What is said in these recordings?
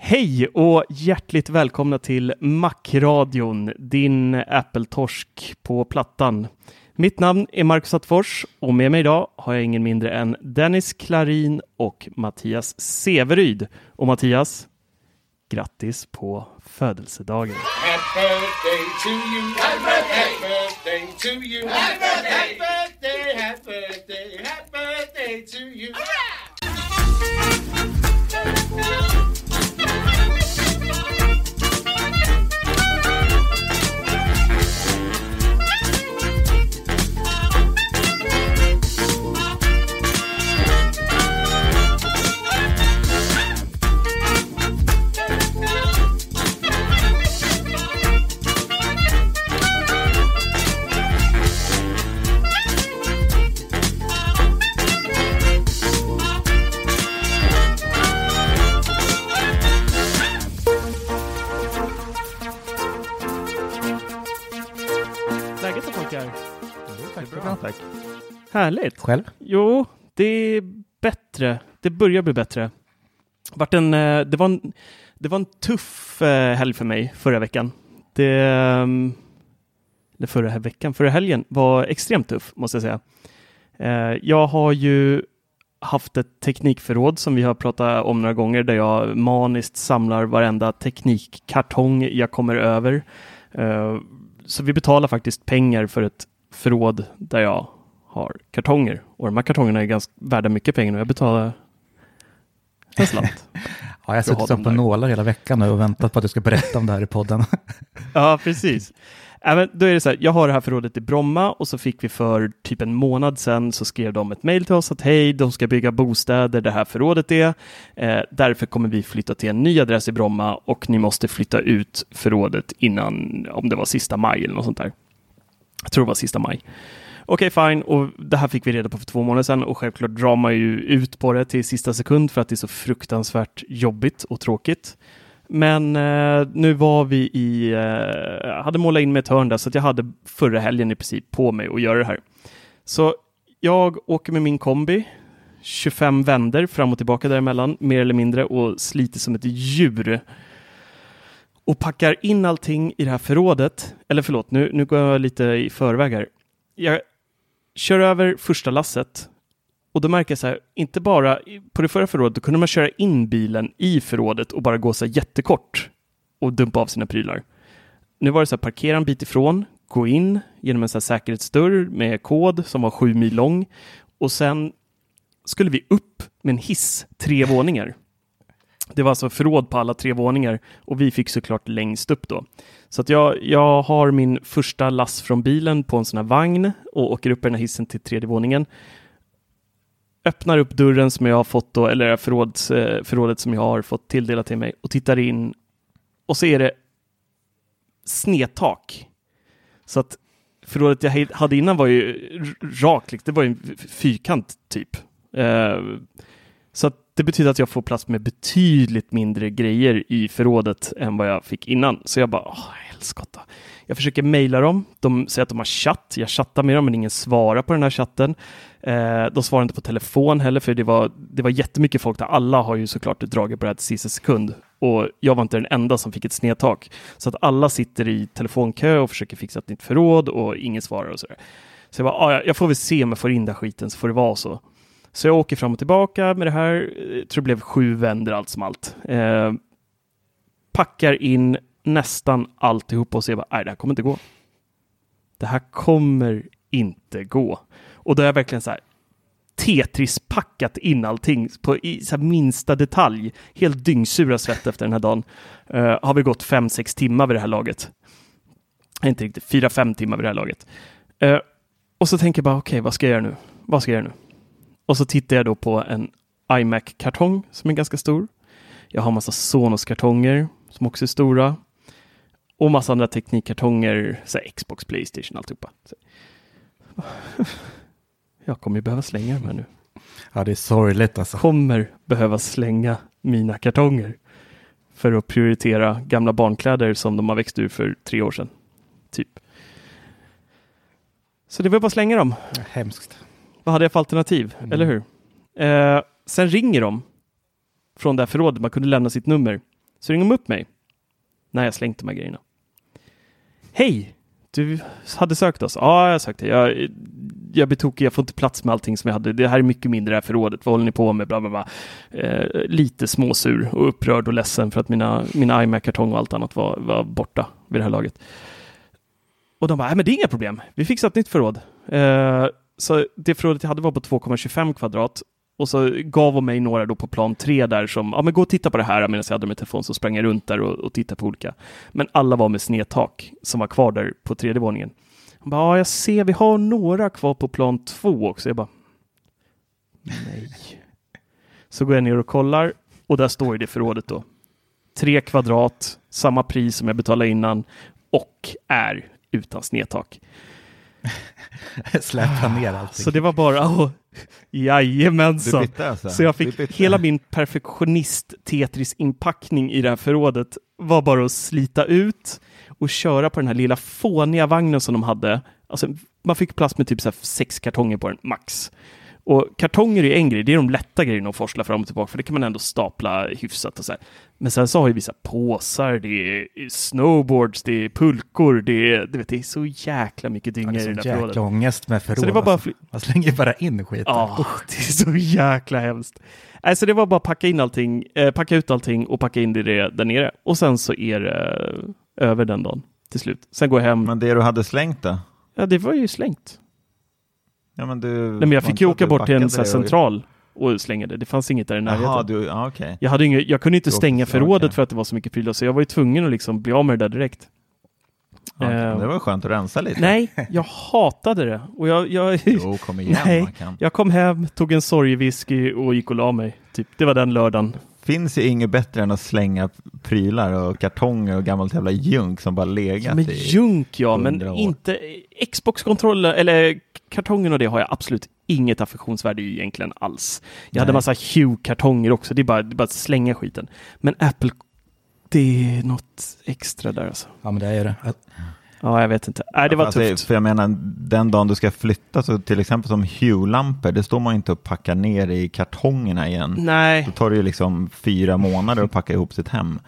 Hej och hjärtligt välkomna till Macradion, din Apple-torsk på plattan. Mitt namn är Marcus Attefors och med mig idag har jag ingen mindre än Dennis Klarin och Mattias Severyd. Och Mattias, grattis på födelsedagen. Happy birthday to you. Happy birthday. Happy birthday to you. Happy birthday. Själv? Jo, det är bättre. Det börjar bli bättre. Vart en, eh, det, var en, det var en tuff eh, helg för mig förra veckan. Det, ehm, eller förra veckan, förra helgen var extremt tuff måste jag säga. Eh, jag har ju haft ett teknikförråd som vi har pratat om några gånger där jag maniskt samlar varenda teknikkartong jag kommer över. Så vi betalar faktiskt pengar för ett förråd där jag har kartonger. Och de här kartongerna är ganska värda mycket pengar och jag betalar en slant. Ja, jag har suttit som på nålar hela veckan nu och väntat på att du ska berätta om det här i podden. Ja, precis. Även, då är det så här, jag har det här förrådet i Bromma och så fick vi för typ en månad sedan så skrev de ett mejl till oss att hej, de ska bygga bostäder, det här förrådet är. Eh, därför kommer vi flytta till en ny adress i Bromma och ni måste flytta ut förrådet innan, om det var sista maj eller något sånt där. Jag tror det var sista maj. Okej, fine. Och det här fick vi reda på för två månader sedan och självklart drar man ju ut på det till sista sekund för att det är så fruktansvärt jobbigt och tråkigt. Men eh, nu var vi i, eh, hade målat in mig ett hörn där så att jag hade förra helgen i princip på mig att göra det här. Så jag åker med min kombi 25 vänder fram och tillbaka däremellan, mer eller mindre, och sliter som ett djur. Och packar in allting i det här förrådet. Eller förlåt, nu, nu går jag lite i förväg här. Jag kör över första lasset och då märker jag så här, inte bara på det förra förrådet, då kunde man köra in bilen i förrådet och bara gå så här jättekort och dumpa av sina prylar. Nu var det så här, parkera en bit ifrån, gå in genom en så här säkerhetsdörr med kod som var sju mil lång och sen skulle vi upp med en hiss tre våningar. Det var alltså förråd på alla tre våningar och vi fick såklart längst upp då. Så att jag, jag har min första lass från bilen på en sån här vagn och åker upp i den här hissen till tredje våningen. Öppnar upp dörren som jag har fått då, eller förråds, eh, förrådet som jag har fått tilldelat till mig och tittar in och så är det snedtak. Så att förrådet jag hade innan var ju rakt, det var ju en fyrkant typ. Eh, så att det betyder att jag får plats med betydligt mindre grejer i förrådet än vad jag fick innan. Så jag bara, åh, helskotta. Jag försöker mejla dem. De säger att de har chatt. Jag chattar med dem, men ingen svarar på den här chatten. Eh, de svarar inte på telefon heller, för det var, det var jättemycket folk där. Alla har ju såklart dragit på det här till sista sekund. Och jag var inte den enda som fick ett snedtak. Så att alla sitter i telefonkö och försöker fixa ett nytt förråd och ingen svarar och sådär. Så jag bara, ah, jag får väl se om jag får in den skiten, så får det vara så. Så jag åker fram och tillbaka med det här. Jag tror det blev sju vänder allt som allt. Eh, packar in nästan alltihop och ser bara, nej, det här kommer inte gå. Det här kommer inte gå. Och då är jag verkligen så här Tetris-packat in allting på i så här minsta detalj. Helt dyngsura svett efter den här dagen. Uh, har vi gått fem sex timmar vid det här laget. Inte riktigt, fyra fem timmar vid det här laget. Uh, och så tänker jag bara, okej, okay, vad ska jag göra nu? Vad ska jag göra nu? Och så tittar jag då på en iMac-kartong som är ganska stor. Jag har massa Sonos-kartonger som också är stora. Och massa andra teknikkartonger, så Xbox, Playstation, alltihopa. Så. Jag kommer ju behöva slänga de här nu. Ja, det är sorgligt alltså. Kommer behöva slänga mina kartonger för att prioritera gamla barnkläder som de har växt ur för tre år sedan. Typ. Så det var bara att slänga dem. Hemskt. Vad hade jag för alternativ? Mm. Eller hur? Eh, sen ringer de från det här förrådet. Man kunde lämna sitt nummer. Så ringer de upp mig när jag slängt de här grejerna. Hej! Du hade sökt oss? Ja, jag sökte. Jag, jag blir tokig. Jag får inte plats med allting som jag hade. Det här är mycket mindre det här förrådet. Vad håller ni på med? Bla, bla, bla. Eh, lite småsur och upprörd och ledsen för att mina, mina iMac-kartong och allt annat var, var borta vid det här laget. Och de bara, nej men det är inga problem. Vi fixar ett nytt förråd. Eh, så det förrådet jag hade var på 2,25 kvadrat och så gav hon mig några då på plan tre där som, ja men gå och titta på det här medan jag hade min telefon så sprang jag runt där och, och tittade på olika. Men alla var med snedtak som var kvar där på tredje våningen. Hon bara, ja jag ser, vi har några kvar på plan två också. Jag bara, nej. Så går jag ner och kollar och där står ju det förrådet då. Tre kvadrat, samma pris som jag betalade innan och är utan snedtak. Släpa ner allting. Så det var bara, oh, jajamensan. alltså? Så jag fick hela min perfektionist Tetris-inpackning i det här förrådet var bara att slita ut och köra på den här lilla fåniga vagnen som de hade. Alltså, man fick plats med typ så här sex kartonger på den, max. Och kartonger är en grej, det är de lätta grejerna att forsla fram och tillbaka, för det kan man ändå stapla hyfsat och så här. Men sen så har ju vissa påsar, det är snowboards, det är pulkor, det är, du vet, det är så jäkla mycket Ja, dynga det i är det där förrådet. jäkla ångest med förråd. Så det var bara alltså. Man slänger bara in skiten. Ja, det är så jäkla hemskt. Alltså det var bara packa in allting, eh, packa ut allting och packa in det där nere. Och sen så är det eh, över den dagen till slut. Sen går jag hem. Men det du hade slängt då? Ja, det var ju slängt. Ja, men du, Nej, men jag fick ju åka bort till en så här, central och slänga det. Det fanns inget där i närheten. Jaha, du, okej. Jag, hade inget, jag kunde inte stänga förrådet okej. för att det var så mycket prylar, så jag var ju tvungen att liksom bli av med det där direkt. Okej. Eh, Det var skönt att rensa lite. Nej, jag hatade det. Och jag, jag, Jo, kom igen. Nej. Jag kom hem, tog en sorgewhisky och gick och la mig. Typ. Det var den lördagen. Finns ju inget bättre än att slänga prylar och kartonger och gammalt jävla junk som bara legat Men i. junk ja, men år. inte Xbox-kontroller eller kartongen och det har jag absolut inget affektionsvärde i egentligen alls. Jag hade Nej. massa Hue-kartonger också, det är, bara, det är bara att slänga skiten. Men Apple, det är något extra där alltså. Ja, men det är det. Ja, jag vet inte. Nej, det var Alltså, tufft. För jag menar, den dagen du ska flytta, så till exempel som Hue-lampor, det står man ju inte och packar ner i kartongerna igen. Nej, Då tar det ju liksom fyra månader att packa ihop sitt hem.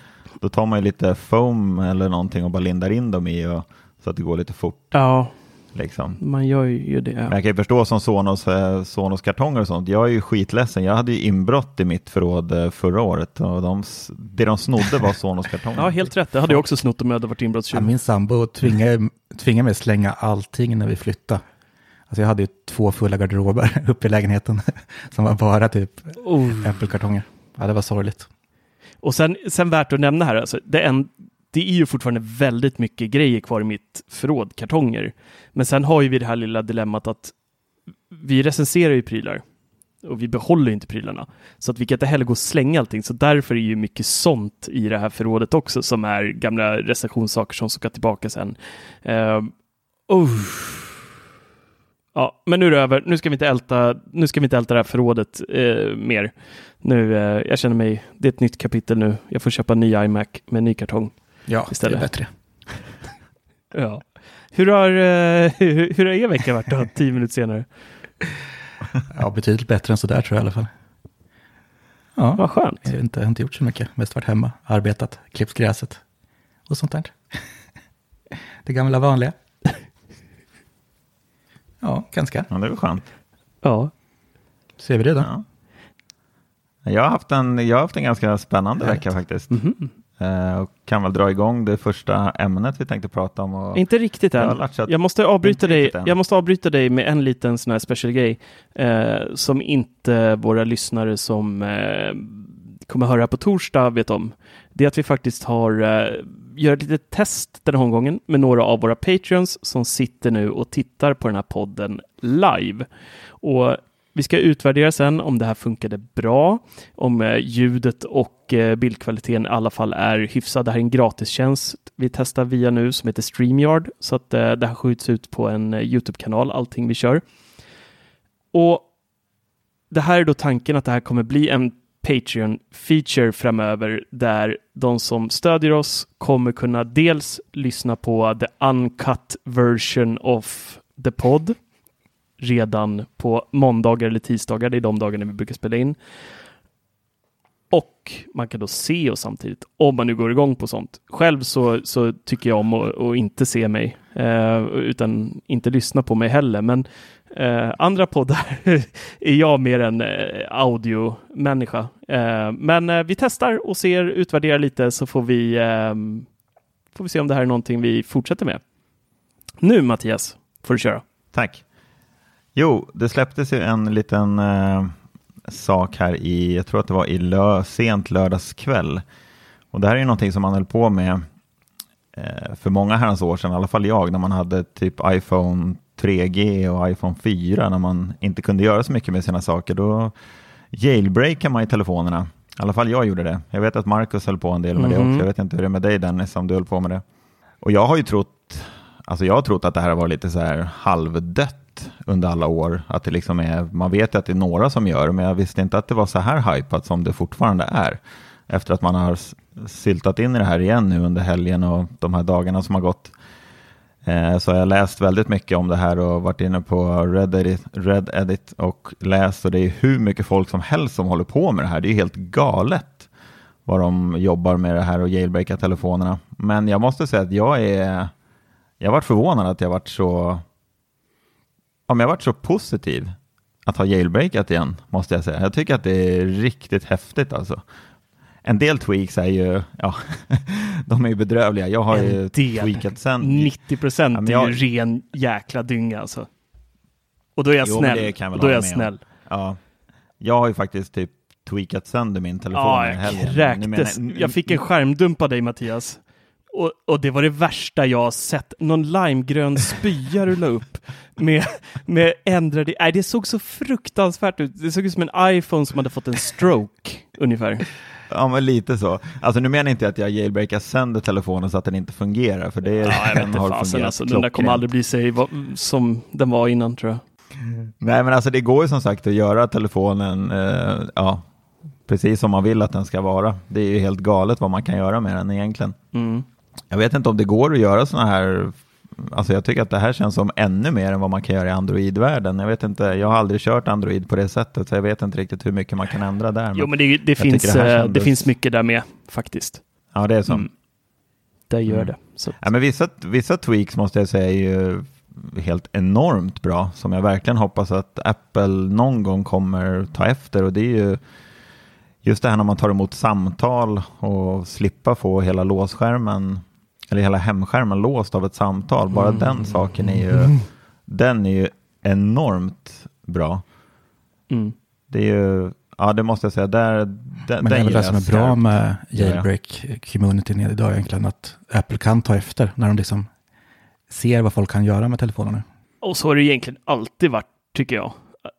Då tar man ju lite foam eller någonting och bara lindar in dem i och, så att det går lite fort. ja, Liksom. man gör ju Men det. jag kan ju förstå som Sonos, Sonos kartonger och sånt. Jag är ju skitledsen. Jag hade ju inbrott i mitt förråd eh, förra året och de, det de snodde var Sonos kartonger. Ja, helt rätt. Det hade jag också snott om jag hade varit Ja, inbrottstjuv. min sambo tvingade, tvingade mig slänga allting när vi flyttade. Alltså jag hade ju två fulla garderober uppe i lägenheten som var bara typ Oh. äppelkartonger. Ja, det var sorgligt. Och sen, sen värt att nämna här, alltså, det, är en, det är ju fortfarande väldigt mycket grejer kvar i mitt förråd, kartonger. Men sen har ju vi det här lilla dilemmat att vi recenserar ju prylar och vi behåller inte prylarna. Så att vi kan inte heller gå och slänga allting. Så därför är ju mycket sånt i det här förrådet också som är gamla recensionssaker som ska tillbaka sen. Uh, oh. Ja, men nu är det över. Nu ska vi inte älta, nu ska vi inte älta det här förrådet eh, mer. Nu, eh, jag känner mig, det är ett nytt kapitel nu. Jag får köpa en ny iMac med en ny kartong. Ja, Istället. det är bättre. Ja. Hur har, eh, hur, hur har er vecka varit då, tio minuter senare? Ja, betydligt bättre än sådär tror jag i alla fall. Ja, Vad skönt. jag har inte, inte gjort så mycket. Mest varit hemma, arbetat, klippt gräset och sånt där. Det gamla vanliga. Ja, ganska. Ja, det är väl skönt. Ja. Ser vi det då? Ja. Jag, har haft en, jag har haft en ganska spännande Härligt. vecka faktiskt. Mhm. Eh, och kan väl dra igång det första ämnet vi tänkte prata om. Och, Inte riktigt Jag än. att- Jag måste, avbryta dig, jag måste avbryta dig med en liten sån här special grej eh, som inte våra lyssnare som eh, kommer höra på torsdag vet om. Det är att vi faktiskt har eh, gör ett litet test den här omgången med några av våra patreons som sitter nu och tittar på den här podden live. Och vi ska utvärdera sen om det här funkade bra, om ljudet och Eh, bildkvaliteten i alla fall är hyfsad. Det här är en gratistjänst vi testar via nu som heter StreamYard, så att eh, det här skjuts ut på en eh, YouTube-kanal, allting vi kör. Och det här är då tanken att det här kommer bli en Patreon-feature framöver där de som stödjer oss kommer kunna dels lyssna på the uncut version of the pod redan på måndagar eller tisdagar. Det är de dagarna vi brukar spela in. Och man kan då se oss samtidigt om man nu går igång på sånt. Själv så, så tycker jag om att, att inte se mig eh, utan inte lyssna på mig heller. Men eh, andra poddar är jag mer en eh, audiomänniska. Eh, men eh, vi testar och ser, utvärderar lite så får vi, eh, får vi se om det här är någonting vi fortsätter med. Nu Mattias, får du köra. Tack. Jo, det släpptes ju en liten eh, sak här i, jag tror att det var i lö, sent lördagskväll. Och det här är ju någonting som man höll på med eh, för många herrans år sedan, i alla fall jag, när man hade typ iPhone 3G och iPhone 4, när man inte kunde göra så mycket med sina saker. Då jailbreakade man i telefonerna. I alla fall jag gjorde det. Jag vet att Marcus höll på en del med det Mhm. också. Jag vet inte hur det är med dig Dennis, om du höll på med det. Och jag har ju trott, alltså jag har trott att det här var lite så här halvdött under alla år. Att det liksom är, man vet ju att det är några som gör, men jag visste inte att det var så här hypat som det fortfarande är. Efter att man har syltat in i det här igen nu under helgen och de här dagarna som har gått. Så så har jag läst väldigt mycket om det här och varit inne på Reddit, Reddit och läst och det är hur mycket folk som helst som håller på med det här. Det är helt galet vad de jobbar med det här och jailbreaka telefonerna. Men jag måste säga att jag är, jag varit förvånad att jag varit så, men jag varit så positiv att ha jailbreakat igen, måste jag säga. Jag tycker att det är riktigt häftigt alltså. En del tweaks är ju, ja, de är ju bedrövliga. Jag har ju En del. tweakat sen. 90 procent Ja, men är jag- ju ren jäkla dynga alltså. Och då är jag Jo, snäll. jag då är jag om. snäll. Ja, jag har ju faktiskt typ tweakat sönder min telefon Ja, i jag helgen. Nu kräktes. Jag fick en skärmdump av dig Mattias. Och, och det var det värsta jag sett. Någon limegrön spya rulla upp med, med ändrade... Nej, det såg så fruktansvärt ut. Det såg ut som en iPhone som hade fått en stroke, ungefär. Ja, men lite så. Alltså nu menar jag inte att jag jailbreakar sönder telefonen så att den inte fungerar, för det Ja, jag den inte har fasen fungerat alltså. Den där kommer aldrig bli sig som den var innan tror jag. Nej, men alltså det går ju som sagt att göra telefonen, eh, ja, precis som man vill att den ska vara. Det är ju helt galet vad man kan göra med den egentligen. Mm. Jag vet inte om det går att göra sådana här, alltså jag tycker att det här känns som ännu mer än vad man kan göra i Android-världen. Jag vet inte, jag har aldrig kört Android på det sättet, så jag vet inte riktigt hur mycket man kan ändra där. Jo, men det, det, finns, det eh, det kändes- finns mycket där med faktiskt. Ja, det är så. Mm. Det gör Mm. det. Så. Ja, men vissa, vissa tweaks måste jag säga är ju helt enormt bra som jag verkligen hoppas att Apple någon gång kommer ta efter och det är ju just det här när man tar emot samtal och slippa få hela låsskärmen eller hela hemskärmen låst av ett samtal. Bara Mm. den saken är ju, den är ju enormt bra. Mm. Det är ju, ja det måste jag säga, där, den, Men den det är väl det som är bra med Ja, ja. jailbreak-communityn idag egentligen, att Apple kan ta efter när de liksom ser vad folk kan göra med telefonerna. Och så har det egentligen alltid varit, tycker jag.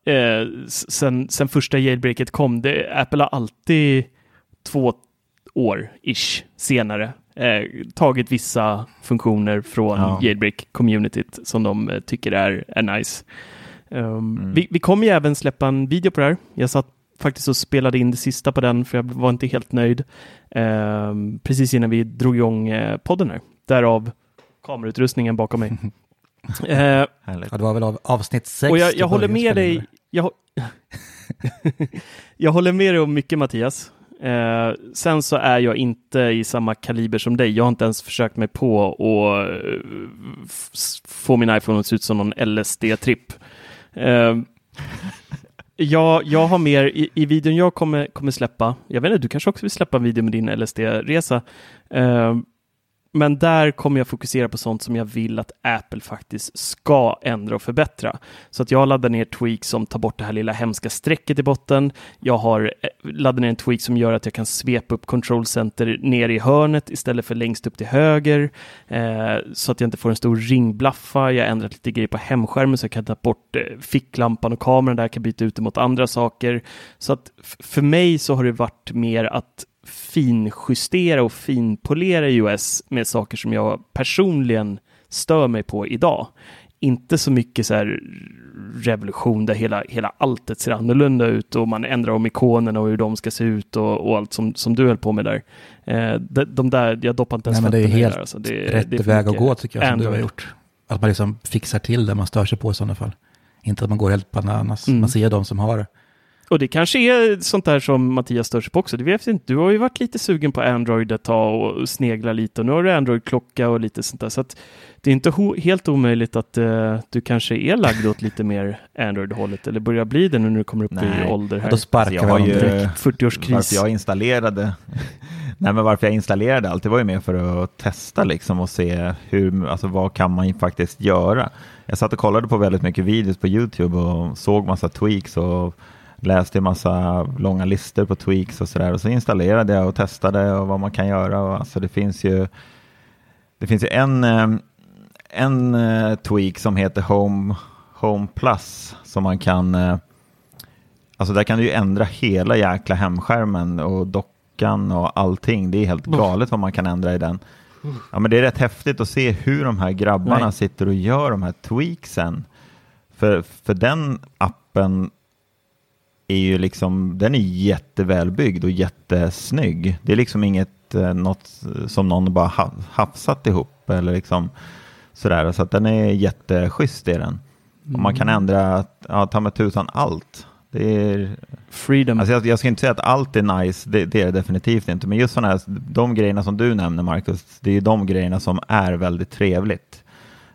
Eh, sen, sen första jailbreaket kom, det, Apple har alltid två år-ish senare eh, tagit vissa funktioner från Ja. jailbreak-communityt som de eh, tycker är, är nice. Um, Mm. vi, vi kommer ju även släppa en video på det här. Jag satt faktiskt och spelade in det sista på den för jag var inte helt nöjd. Ehm, precis innan vi drog igång eh, podden här. Därav kamerautrustningen bakom mig. Eh. Ja, det var väl av, avsnitt sex. och jag, jag håller med dig. Jag, jag håller med dig om mycket Mattias. Eh, sen så är jag inte i samma kaliber som dig. Jag har inte ens försökt mig på att eh, få min iPhone att se ut som någon LSD-tripp. Eh, jag, jag har mer, i, i videon jag kommer, kommer släppa, jag vet inte, du kanske också vill släppa en video med din LSD-resa. Eh, men där kommer jag fokusera på sånt som jag vill att Apple faktiskt ska ändra och förbättra. Så att jag laddar ner tweaks som tar bort det här lilla hemska strecket i botten. Jag har eh, laddat ner en tweak som gör att jag kan svepa upp Control Center ner i hörnet istället för längst upp till höger. Eh, så att jag inte får en stor ringblaffa. Jag har ändrat lite grejer på hemskärmen så jag kan ta bort eh, ficklampan och kameran där. Jag kan byta ut det mot andra saker. Så att för mig så har det varit mer att finjustera och finpolera iOS med saker som jag personligen stör mig på idag. Inte så mycket så här revolution där hela, hela alltet ser annorlunda ut och man ändrar om ikonerna och hur de ska se ut och, och allt som, som du höll på med där. Eh, de, de där, jag doppar inte ens Nej, men det är helt där, alltså. det, Rätt det väg att gå tycker jag, som du har gjort. Att man liksom fixar till det man stör sig på i sådana fall. Inte att man går helt bananas. Mm. Man ser de som har det. Och det kanske är sånt där som Mattias stör sig på också. Det vet jag inte. Du har ju varit lite sugen på Android ett tag och snegla lite och nu har du Android-klocka och lite sånt där. Så att det är inte helt omöjligt att eh, du kanske är lagd åt lite mer Android-hållet eller börjar bli det nu när du kommer upp Nej. i ålder här. Då sparkar jag har honom ju- direkt. 40-årskris. Varför jag installerade Nej men varför jag installerade allt, det var ju mer för att testa liksom och se hur, alltså vad kan man faktiskt göra. Jag satt och kollade på väldigt mycket videos på YouTube och såg massa tweaks och läste massa långa listor på tweaks och sådär och så installerade jag och testade och vad man kan göra och alltså det finns ju det finns ju en, eh, en eh, tweak som heter Home, Home Plus som man kan eh, Alltså där kan du ju ändra hela jäkla hemskärmen och dockan och allting. Det är helt galet vad man kan ändra i den. Ja, men det är rätt häftigt att se hur de här grabbarna Nej. sitter och gör de här tweaksen. För, för den appen är ju liksom, den är jättevälbyggd och jättesnygg. Det är liksom inget eh, något som någon bara ha, hafsat ihop eller liksom sådär. Så att den är jätteschysst i den. Och man kan ändra, ja, ta med tusan allt. Det är, Freedom. alltså jag, jag ska inte säga att allt är nice, det, det är det definitivt inte. Men just sådana här, de grejerna som du nämner Marcus, det är de grejerna som är väldigt trevligt.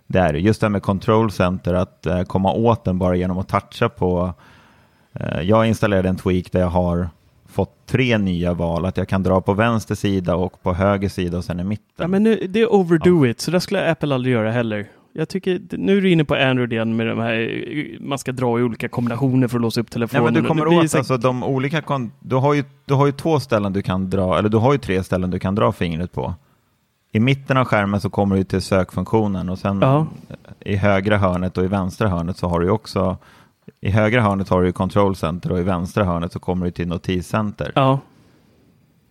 Det är. Just det här med control center, att eh, komma åt den bara genom att toucha på. Eh, jag installerade en tweak där jag har fått tre nya val, att jag kan dra på vänster sida och på höger sida och sen i mitten. Ja, men nu, det är overdo it, så det skulle Apple aldrig göra heller. Jag tycker, nu är du inne på Android igen med de här, man ska dra i olika kombinationer för att låsa upp Nej, telefonen. men du kommer åt så- alltså, de olika, du har, ju, du har ju två ställen du kan dra, eller du har ju tre ställen du kan dra fingret på. I mitten av skärmen så kommer du till sökfunktionen och sen Ja. i högra hörnet och i vänstra hörnet så har du ju också, i högra hörnet har du ju control center och i vänstra hörnet så kommer du till notiscenter. Ja,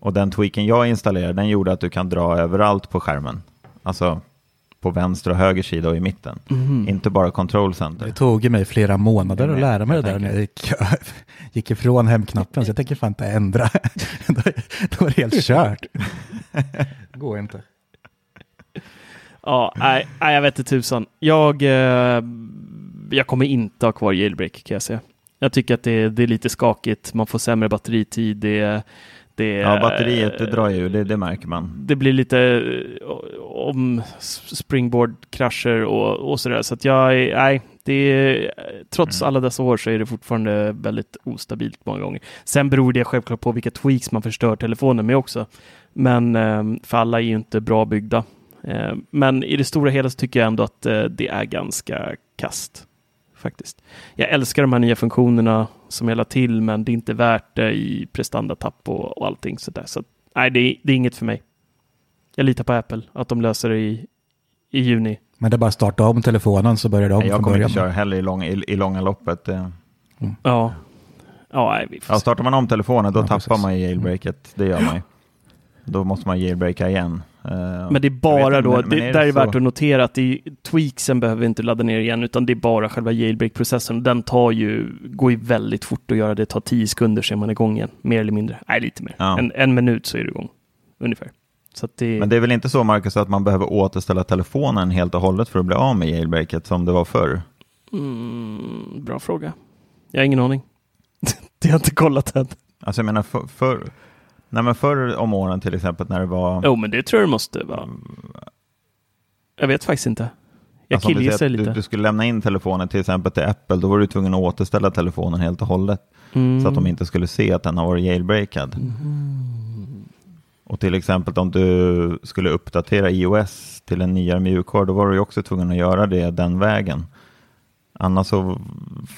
Och den tweaken jag installerade den gjorde att du kan dra överallt på skärmen. Alltså på vänster och höger sida och i mitten. Mhm. Inte bara control center. Det tog ju mig flera månader att lära mig det där när jag gick, gick ifrån hemknappen. Så jag tänker fan inte ändra. då, då var det helt kört. Det går inte. ja nej, nej, jag vet inte tusan. Jag, eh, jag kommer inte ha kvar jailbreak kan jag säga. Jag tycker att det, det är lite skakigt, man får sämre batteritid, det, det, Ja, batteriet det drar ju, det, det märker man. det blir lite eh, om springboard-krascher och, och sådär. Så att jag, nej, det är, trots Mm. alla dessa år så är det fortfarande väldigt ostabilt många gånger. Sen beror det självklart på vilka tweaks man förstör telefonen med också. Men eh, för alla är ju inte bra byggda. Eh, Men i det stora hela så tycker jag ändå att eh, det är ganska kast. Faktiskt. Jag älskar de här nya funktionerna som jag la till, men det är inte värt det i prestandatapp och, och allting sådär. Så nej, det är, det är inget för mig. Jag litar på Apple, att de löser det i, i juni. Men det är bara att starta om telefonen så börjar det om Nej, jag kommer inte köra heller i, långa, i, i långa loppet. Det- Ja, ja nej, vi får Ja, startar man om telefonen då Ja, tappar precis. man jailbreaket. Det gör man ju. Då måste man jailbreaka igen. Eh, Men det är bara inte, då, men- men det, är där är värt att notera att är, tweaksen behöver vi inte ladda ner igen, utan det är bara själva jailbreak-processen. Den tar ju, går ju väldigt fort att göra, det tar 10 sekunder så är man igång igen, mer eller mindre. Nej, lite mer. Ja. En, en minut så är du igång, ungefär. Det, Men det är väl inte så, Marcus, att man behöver återställa telefonen helt och hållet för att bli av med jailbreaket som det var förr? mm, bra fråga. Jag har ingen aning. det har jag inte kollat än. Alltså jag menar, för, för, nej men förr om åren till exempel när det var... Jo, men det tror jag det måste vara. Jag vet faktiskt inte. Jag Alltså, killgissar lite. Du, du skulle lämna in telefonen till exempel till Apple, då var du tvungen att återställa telefonen helt och hållet. Mm. Så att de inte skulle se att den har varit jailbreakad. Och till exempel om du skulle uppdatera iOS till en nyare mjukvara, då var du också tvungen att göra det den vägen. Annars så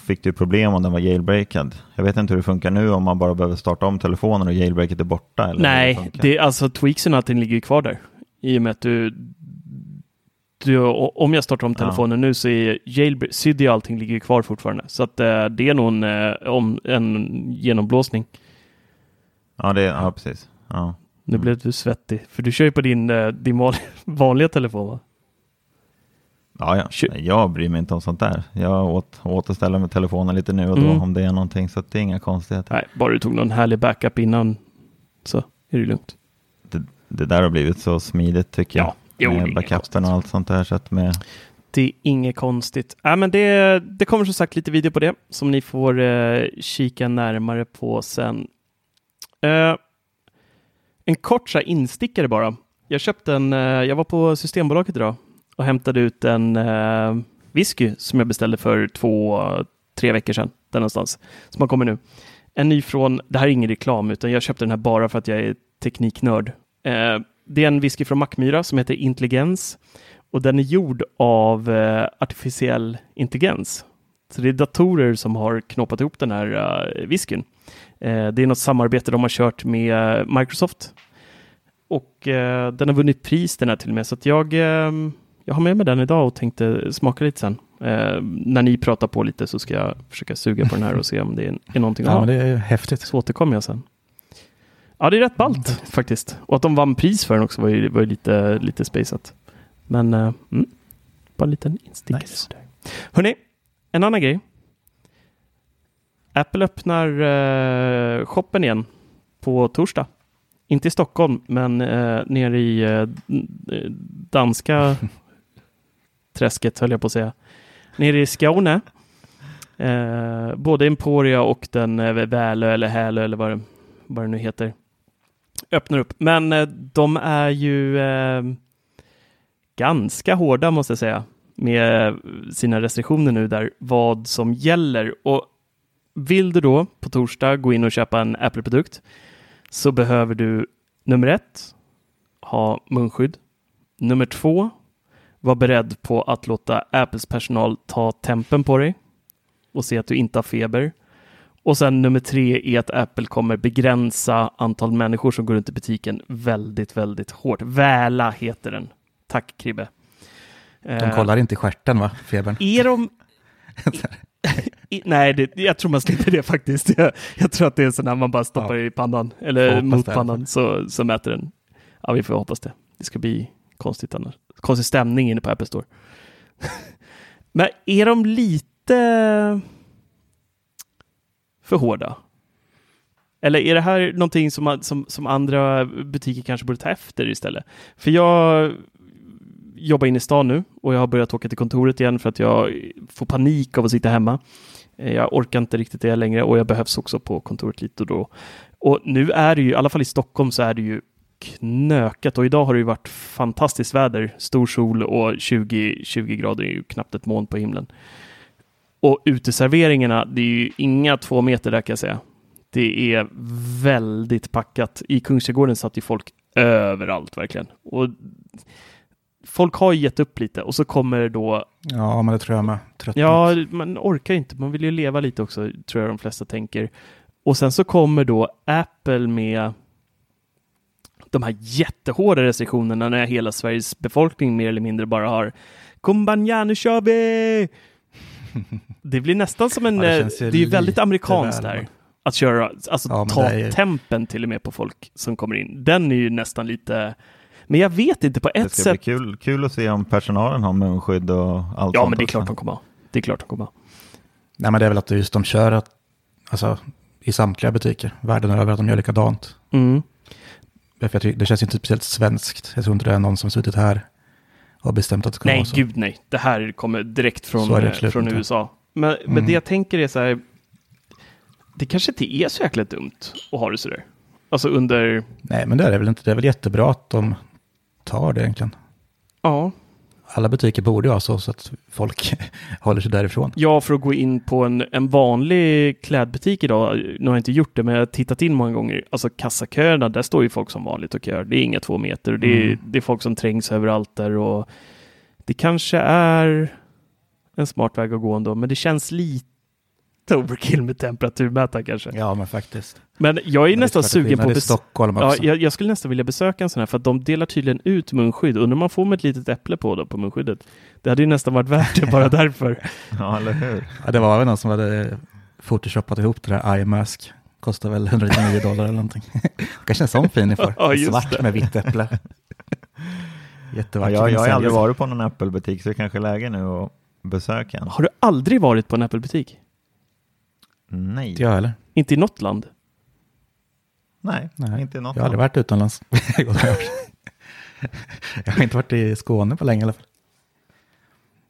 fick du problem om den var jailbreakad. Jag vet inte hur det funkar nu om man bara behöver starta om telefonen och jailbreaket är borta. Eller Nej, funkar. det, alltså tweaksen och allting ligger ju kvar där. I och med att du, du om jag startar om Ja. telefonen nu så är jailbreak, Cydia och allting ligger kvar fortfarande. Så att eh, det är nog en, eh, om, en genomblåsning. Ja, det, ja precis. Ja. Nu blev du svettig, för du kör ju på din, eh, din van- vanliga telefon va? Ja, ja. Jag bryr mig inte om sånt där. Jag åt, återställer med telefonen lite nu och då Mm. om det är någonting, så det är inga konstigheter. Nej, bara du tog någon härlig backup innan så är det lugnt. Det, det där har blivit så smidigt tycker jag. Ja, jo, med inget backupen och allt sånt där. Så att med, Det är inget konstigt. Äh, men det, det kommer som sagt lite video på det som ni får eh, kika närmare på sen. Eh, en kort så här instickare bara. Jag köpte en, eh, jag var på Systembolaget idag och hämtade ut en eh, whisky som jag beställde för två, tre veckor sedan. Där någonstans. Som har kommit nu. En ny från, det här är ingen reklam utan jag köpte den här bara för att jag är tekniknörd. Eh, det är en whisky från Mackmyra som heter Intelligens. Och den är gjord av eh, artificiell intelligens. Så det är datorer som har knoppat ihop den här uh, whiskyn. Eh, det är något samarbete de har kört med eh, Microsoft. Och eh, den har vunnit pris den här till och med. Så att jag, eh, jag har med mig den idag och tänkte smaka lite sen. Eh, när ni pratar på lite så ska jag försöka suga på den här och se om det är, är någonting att Ja, ha. det är häftigt. Så återkommer jag sen. Ja, det är rätt ballt faktiskt. Och att de vann pris för den också var ju, var ju lite, lite spejsat. Men uh, mm, bara en liten instickare. Nice. Hörni, en annan grej. Apple öppnar uh, shoppen igen på torsdag. Inte i Stockholm, men uh, nere i uh, danska träsket höll jag på att säga. Nere i Skåne. Eh, både Emporia och den eh, Välö eller Hälö eller vad det, vad det nu heter öppnar upp. Men eh, de är ju eh, ganska hårda måste jag säga med sina restriktioner nu där vad som gäller. Och vill du då på torsdag gå in och köpa en Apple-produkt så behöver du nummer ett ha munskydd. Nummer två var beredd på att låta Apples personal ta tempen på dig och se att du inte har feber. Och sen nummer tre är att Apple kommer begränsa antal människor som går runt i butiken väldigt, väldigt hårt. Väla heter den. Tack Kribbe. De kollar inte i stjärten va, febern? Är de... I, nej, det, jag tror man slipper det faktiskt. Jag, jag tror att det är så när man bara stoppar Ja. i pannan, eller mot pannan, så, så mäter den. Ja, vi får hoppas det. Det ska bli konstigt annars. Konstig stämning inne på Apple Store. Men är de lite för hårda? Eller är det här någonting som, som, som andra butiker kanske borde ta efter istället? För jag jobbar inne i stan nu och jag har börjat åka till kontoret igen för att jag får panik av att sitta hemma. Eh, jag orkar inte riktigt det längre och jag behövs också på kontoret lite och då. Och nu är det ju, i alla fall i Stockholm så är det ju knökat och idag har det ju varit fantastiskt väder, stor sol och 20, 20 grader är ju knappt ett moln på himlen. Och uteserveringarna, det är ju inga två meter där kan jag säga. Det är väldigt packat. I Kungsträdgården satt ju folk överallt verkligen. Och folk har ju gett upp lite och så kommer då Ja, men det tror jag med. Tröttnat. Ja, man orkar inte. Man vill ju leva lite också, tror jag de flesta tänker. Och sen så kommer då Apple med de här jättehårda restriktionerna när hela Sveriges befolkning mer eller mindre bara har Kumbanja, nu kör vi! Det blir nästan som en... Ja, det eh, det är ju väldigt amerikanskt där. va? Att köra, alltså Ja, ta det är tempen till och med på folk som kommer in. Den är ju nästan lite, men jag vet inte på Det ett ska sätt. bli kul, kul att se om personalen har munskydd och allt Ja, men det är klart de kommer ha. Det är klart de kommer ha. Nej, men det är väl att just de kör att, alltså, i samtliga butiker världen över, att de gör likadant. Mm. Jag tycker, det känns inte speciellt svenskt. Jag tror inte det är någon som suttit här och bestämt att det ska Nej, vara så. gud nej. Det här kommer direkt från, eh, från. USA. Men, men Mm. det jag tänker är så här, det kanske inte är så jäkla dumt att ha det så där. Alltså under, Nej, men det är det väl inte. Det är väl jättebra att de tar det egentligen. ja, Alla butiker borde ju ha så, så att folk håller sig därifrån. Ja, för att gå in på en, en vanlig klädbutik idag, nu har jag inte gjort det, men jag har tittat in många gånger, alltså kassaköerna, där står ju folk som vanligt och kör. Det är inga två meter, det är, Mm. det är folk som trängs överallt där och det kanske är en smart väg att gå ändå, men det känns lite overkill med temperaturmätare kanske. Ja, men faktiskt. Men jag är Men nästan sugen på att bes- Stockholm Ja, jag, jag skulle nästan vilja besöka en sån här, för att de delar tydligen ut munskydd. Undrar om man får med ett litet äpple på då, på munskyddet. Det hade ju nästan varit värt det bara därför. Ja, eller hur? Ja, det var väl någon som hade photoshopat ihop det där iMask. Kostar väl 199 dollar eller någonting. Kanske en sån fin ni får. Ja, Svart det. med vitt äpple. Ja, Jättevackert. jag, jag har aldrig varit på någon Apple-butik så det kanske är läge nu att besöka en. Har du aldrig varit på en Apple-butik? Nej, Inte jag heller. Inte i något land? nej, Nej, inte i något Jag har aldrig varit utomlands. Jag har inte varit i Skåne på länge i alla fall.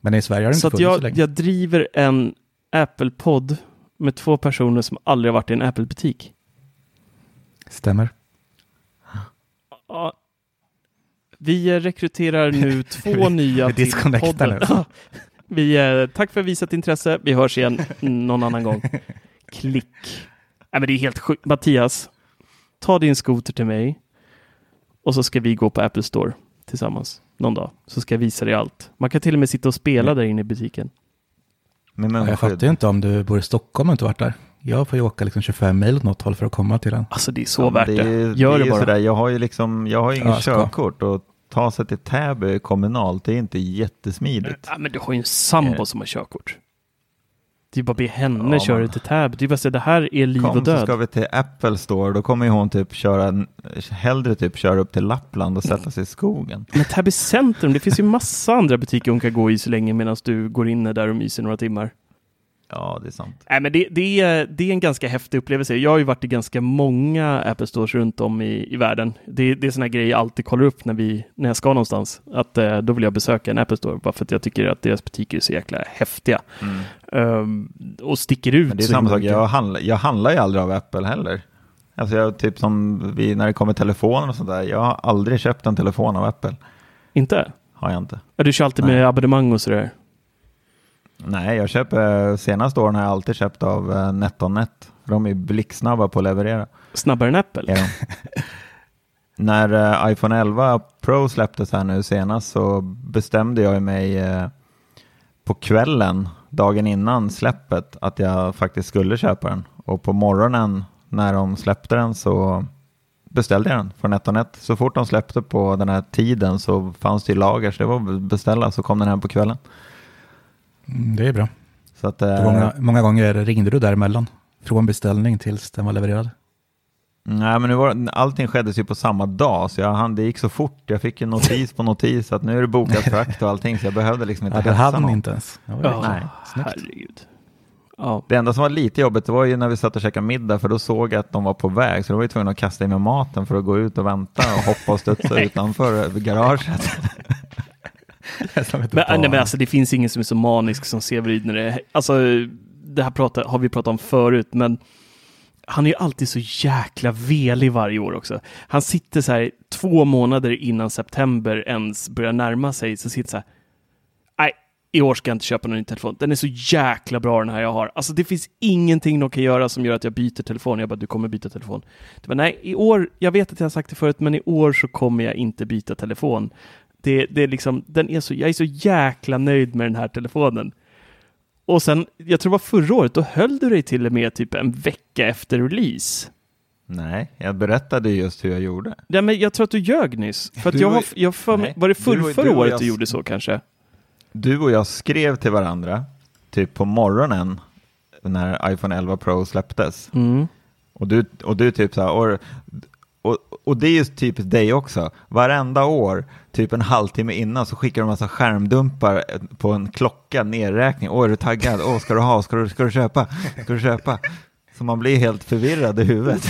Men i Sverige har det inte Så att funnits så jag, länge. jag driver en Apple-podd med två personer som aldrig har varit i en Apple-butik. Stämmer. Ja. Vi rekryterar nu två nya till podden. Vi, eh, tack för visat intresse. Vi hörs igen någon annan gång. Klick. Nej, men det är helt sjukt. Mattias, ta din skoter till mig och så ska vi gå på Apple Store tillsammans någon dag. Så ska jag visa dig allt. Man kan till och med sitta och spela där inne i butiken. Med Ja, jag fattar ju inte om du bor i Stockholm och inte varit där. Jag får ju åka liksom 25 mil åt något håll för att komma till den. Alltså det är så Ja, men värt det. är- Gör det. det, bara. Sådär, jag har ju liksom, jag har ju Ja, ska. körkort och ta sig till Täby kommunalt, det är inte jättesmidigt. Ja, men du har ju en sambo Eh. som har körkort. Det är bara att be henne Ja, köra men- till Täby. Det är bara att säga, det här är liv Kom och så död. ska vi till Apple Store, då kommer ju hon typ köra, hellre typ köra upp till Lappland och sätta sig i skogen. Men Täby centrum, det finns ju massa andra butiker hon kan gå i så länge medan du går in där och myser några timmar. Ja, det är sant. Nej, men det, det, är, det är en ganska häftig upplevelse. Jag har ju varit i ganska många Apple Stores runt om i, i världen. Det, det är sådana grejer jag alltid kollar upp när, vi, när jag ska någonstans. Att eh, då vill jag besöka en Apple Store bara för att jag tycker att deras butiker är så jäkla häftiga. Ehm, och sticker ut. Men det är samma sak, jag handlar, jag handlar ju aldrig av Apple heller. Alltså jag, typ som vi, när det kommer telefoner och sånt där, jag har aldrig köpt en telefon av Apple. Inte? Har jag inte. Ja, du kör alltid Nej. med abonnemang och sådär. Nej, jag köper, senaste åren har jag alltid köpt av eh, NetOnNet. För de är blixtsnabba på att leverera. Snabbare än Apple? De. När eh, iPhone 11 Pro släpptes här nu senast så bestämde jag mig eh, på kvällen, dagen innan släppet, att jag faktiskt skulle köpa den. Och på morgonen när de släppte den så beställde jag den från NetOnNet. Så fort de släppte på den här tiden så fanns det i lager, så det var att beställa, så kom den hem på kvällen. Mm, det är bra. Så att, eh, många, många gånger ringde du däremellan? Från beställning tills den var levererad? Nej, men nu var, allting skedde ju på samma dag, så jag, han, det gick så fort. Jag fick en notis på notis att nu är det bokat frakt och allting, så jag behövde liksom inte Ja, det hetsa hade någon. inte ens. Ja, ju- Nej, snyggt. herregud. Ja. Det enda som var lite jobbigt det var ju när vi satt och käkade middag, för då såg jag att de var på väg, så då var jag tvungen att kasta i mig maten för att gå ut och vänta och hoppa och studsa utanför garaget. Men, barn. nej, men alltså, det finns ingen som är så manisk som Severid när det Alltså, det här pratar, har vi pratat om förut, men han är ju alltid så jäkla velig varje år också. Han sitter så här två månader innan september ens börjar närma sig, så sitter så här. Nej, i år ska jag inte köpa någon ny telefon. Den är så jäkla bra den här jag har. Alltså det finns ingenting de kan göra som gör att jag byter telefon. Jag bara, du kommer byta telefon. Det var, nej, i år, jag vet att jag har sagt det förut, men i år så kommer jag inte byta telefon. Det, det är liksom, den är så, jag är så jäkla nöjd med den här telefonen. Och sen, jag tror det var förra året, då höll du dig till och med typ en vecka efter release. Nej, jag berättade just hur jag gjorde. Ja, men jag tror att du ljög nyss. För att Du jag har, jag för Nej, var det och- förra året jag- du gjorde så kanske? Du och jag skrev till varandra, typ på morgonen, när iPhone 11 Pro släpptes. Mm. Och du, och du typ så här, och, och, det är ju typiskt dig också. Varenda år, typ en halvtimme innan, så skickar du en massa skärmdumpar på en klocka, nedräkning. Åh, är du taggad? Åh, ska du ha? Ska du, ska du köpa? Ska du köpa? Så man blir helt förvirrad i huvudet.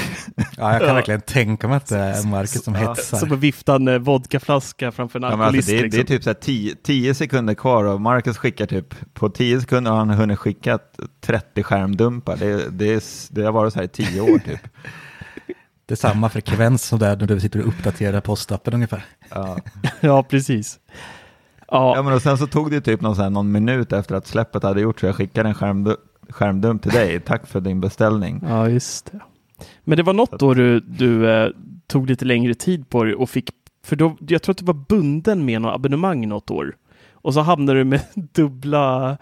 Ja, jag kan verkligen tänka mig att det är Marcus som Ja. hetsar. Som att vifta en eh, vodkaflaska framför en Ja, men alkoholist. alltså, det, är, liksom. det är typ så här tio, tio sekunder kvar och Marcus skickar typ på tio sekunder har han hunnit skicka 30 skärmdumpar. Det, det, är, det har varit så här i tio år typ. Det är samma frekvens som där när du sitter och uppdaterar postappen ungefär. Ja. Ja, precis. Ja, Ja, men och sen så tog det typ någon, här, någon minut efter att släppet hade gjort så jag skickade en skärmdu skärmdump till dig. Tack för din beställning. Ja, just det. Men det var något då du, du eh, tog lite längre tid på dig och fick, för då, jag tror att du var bunden med något abonnemang något år. Och så hamnade du med dubbla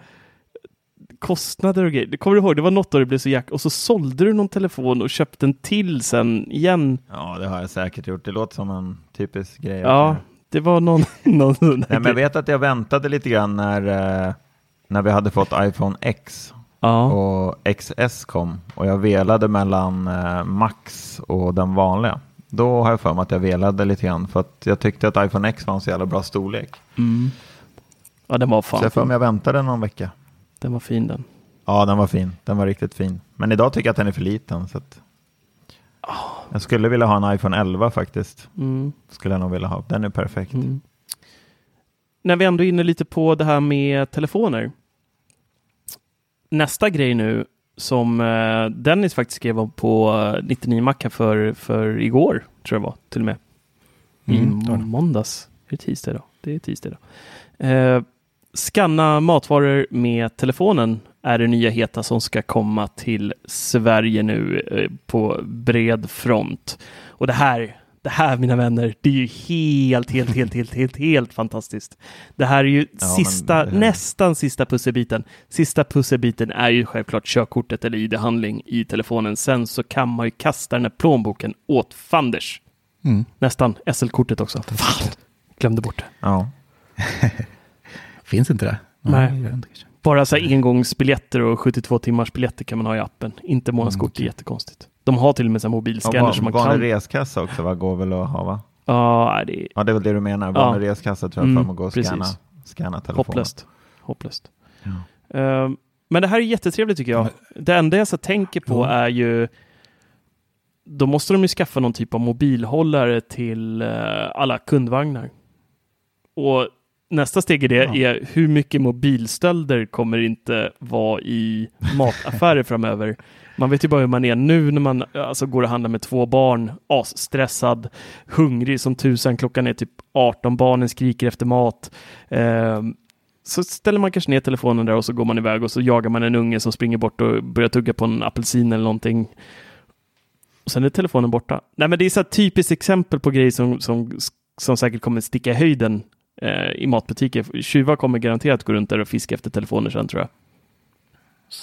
kostnader och grejer. Det kommer du ihåg? Det var något år det blev så jack och så sålde du någon telefon och köpte en till sen igen. Ja, det har jag säkert gjort. Det låter som en typisk grej. Ja, det var någon, någon Nej, men jag vet att jag väntade lite grann när, eh, när vi hade fått iPhone X Ja, och XS kom och jag velade mellan eh, Max och den vanliga. Då har jag för mig att jag velade lite grann för att jag tyckte att iPhone X var en så jävla bra storlek. mm. ja den var Så jag fan för mig jag väntade någon vecka. Den var fin den. Ja, den var fin. Den var riktigt fin. Men idag tycker jag att den är för liten. Så att... Jag skulle vilja ha en iPhone 11 faktiskt. Mm. Skulle jag nog vilja ha. Den är perfekt. Mm. När vi ändå är inne lite på det här med telefoner. Nästa grej nu som eh, Dennis faktiskt skrev om på eh, 99 Mac här för, för igår, tror jag var till och med. Mm, I måndags. Är det tisdag idag? Det är tisdag idag. Eh, scanna matvaror med telefonen är det nya heta som ska komma till Sverige nu eh, på bred front. Och det här, det här mina vänner, det är ju helt, helt, helt, helt, helt, helt fantastiskt. Det här är ju Ja, sista, här- nästan sista pusselbiten. Sista pusselbiten är ju självklart körkortet eller ID-handling i telefonen. Sen så kan man ju kasta den här plånboken åt fanders. Mm. Nästan. SL-kortet också. Fan, glömde bort det. Ja. Finns inte det? Nej. kanske. Bara så här engångsbiljetter och 72 timmars biljetter kan man ha i appen. Inte månadskort, Mm, det är jättekonstigt. De har till och med Och mobilscanner som van, man vanlig kan... reskassa också va? går väl att ha va? Ja, nej, det är Ja det är väl det du menar. Ja. Vanlig reskassa tror jag Mm, för att gå och scanna, scanna telefonen. hopplöst. Hopplöst. Ja. Ehm, men det här är jättetrevligt tycker jag. Det enda jag så tänker på Ja. är ju då måste de ju skaffa någon typ av mobilhållare till eh, alla kundvagnar. Och nästa steg i det Ja. är hur mycket mobilstölder kommer inte vara i mataffärer framöver. Man vet ju bara hur man är nu när man alltså, går och handlar med två barn, asstressad, hungrig som tusan, klockan är typ 18, barnen skriker efter mat. Ehm, så ställer man kanske ner telefonen där och så går man iväg och så jagar man en unge som springer bort och börjar tugga på en apelsin eller någonting. Och sen är telefonen borta. Nej, men det är så typiskt exempel på grejer som, som, som säkert kommer sticka i höjden eh, i matbutiker. Tjuvar kommer garanterat gå runt där och fiska efter telefoner sen tror jag.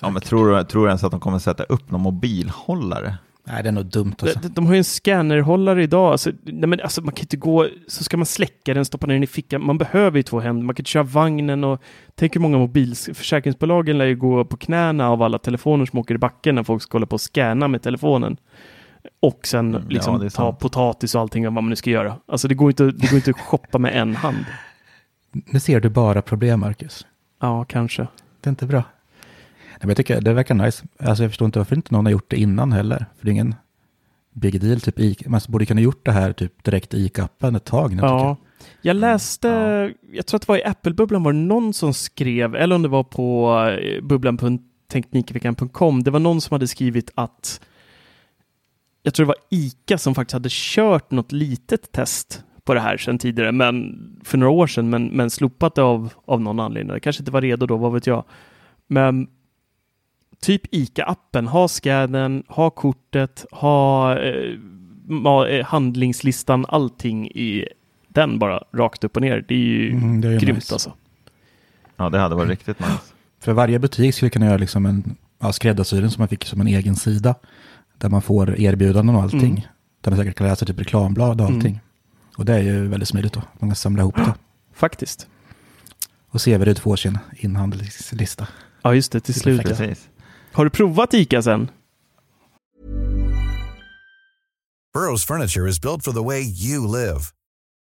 Ja, men tror, du, tror du ens att de kommer sätta upp någon mobilhållare? Nej, det är nog dumt alltså. De, de har ju en scannerhållare idag. Alltså, nej, men alltså, man kan inte gå, så ska man släcka den, stoppa ner den i fickan. Man behöver ju två händer. Man kan inte köra vagnen och tänk hur många mobilförsäkringsbolagen lär ju gå på knäna av alla telefoner som åker i backen när folk ska hålla på och scanna med telefonen. Och sen Mm, ja, liksom är ta potatis och allting vad man nu ska göra. Alltså det går inte, det går inte att shoppa med en hand. Nu ser du bara problem, Marcus. Ja, kanske. Det är inte bra. Nej, men jag tycker det verkar nice. Alltså, jag förstår inte varför inte någon har gjort det innan heller. För det är ingen big deal. Typ, Ica- man borde kunna gjort det här typ direkt i Ica-appen ett tag nu. Ja. jag. Jag läste, jag tror att det var i Apple-bubblan var det någon som skrev, eller om det var på eh, bubblan.teknikveckan.com, det var någon som hade skrivit att jag tror det var ICA som faktiskt hade kört något litet test på det här sedan tidigare, men för några år sedan, men, men slopat det av, av någon anledning. Det kanske inte var redo då, vad vet jag. Men typ ICA-appen, ha scannen, ha kortet, ha eh, eh, handlingslistan, allting i den bara rakt upp och ner. Det är ju Mm, det är grymt nice. alltså. Ja, det hade varit riktigt nice. För varje butik skulle kunna göra liksom en ja, skräddarsyren som man fick som en egen sida. Där man får erbjudanden och allting. Mm. Där man säkert kan läsa typ reklamblad och Mm. allting. Och det är ju väldigt smidigt då. Man kan samla ihop det. Faktiskt. Och Severud får sin inhandelslista. Ja, just det, till slut. ja. Precis. Har du provat ICA sen? Burrow's furniture is built for the way you live.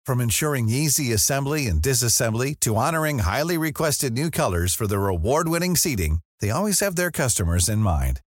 From ensuring easy assembly and disassembly to honoring highly requested new colors for their award-winning seating, they always have their customers in mind.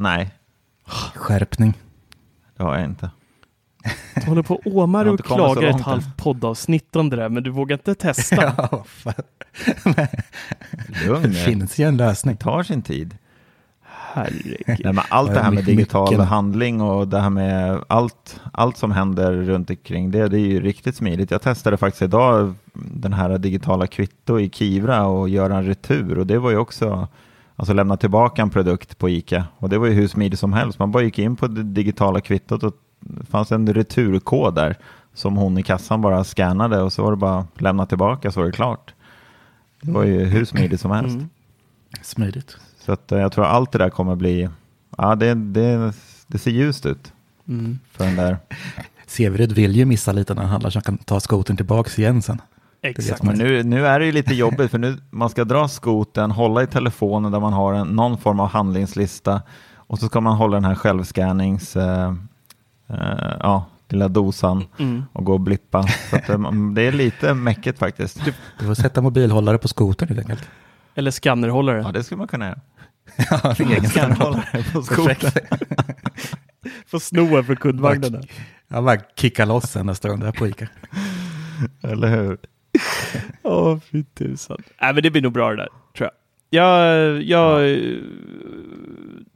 Nej, Skärpning. det har jag inte. Du håller på och åmar och klagar ett halvt poddavsnitt om det där, men du vågar inte testa. Ja. Lugn det finns ju en lösning. tar sin tid. Herregud. Nej, men allt det här med digital mycket. handling och det här med allt, allt som händer runt omkring det, det är ju riktigt smidigt. Jag testade faktiskt idag den här digitala kvitto i Kivra och göra en retur och det var ju också Alltså lämna tillbaka en produkt på ICA och det var ju hur smidigt som helst. Man bara gick in på det digitala kvittot och det fanns en returkod där som hon i kassan bara scannade och så var det bara lämna tillbaka så var det klart. Det var ju hur smidigt som helst. Mm. Smidigt. Så att, eh, jag tror allt det där kommer bli, ja det, det, det ser ljust ut Mm. för den där. Severud vill ju missa lite när han handlar så han kan ta skoten tillbaks igen sen. Exakt. Men nu, nu är det ju lite jobbigt för nu man ska dra skoten, hålla i telefonen där man har en, någon form av handlingslista och så ska man hålla den här självscannings, eh, eh, ja, lilla dosan Mm. och gå och blippa. Så att, eh, det är lite mäcket faktiskt. Du får sätta mobilhållare på skotern helt enkelt. Eller skannerhållare. Ja, det skulle man kunna göra. Ja, egen Skannerhållare på skoten. Perfekt. Få sno en från kundvagnen. där. Jag bara kicka loss sen nästa gång det är på Ica. Eller hur? Åh, fy tusan. Nej, men det blir nog bra det där, tror jag. Jag, jag eh,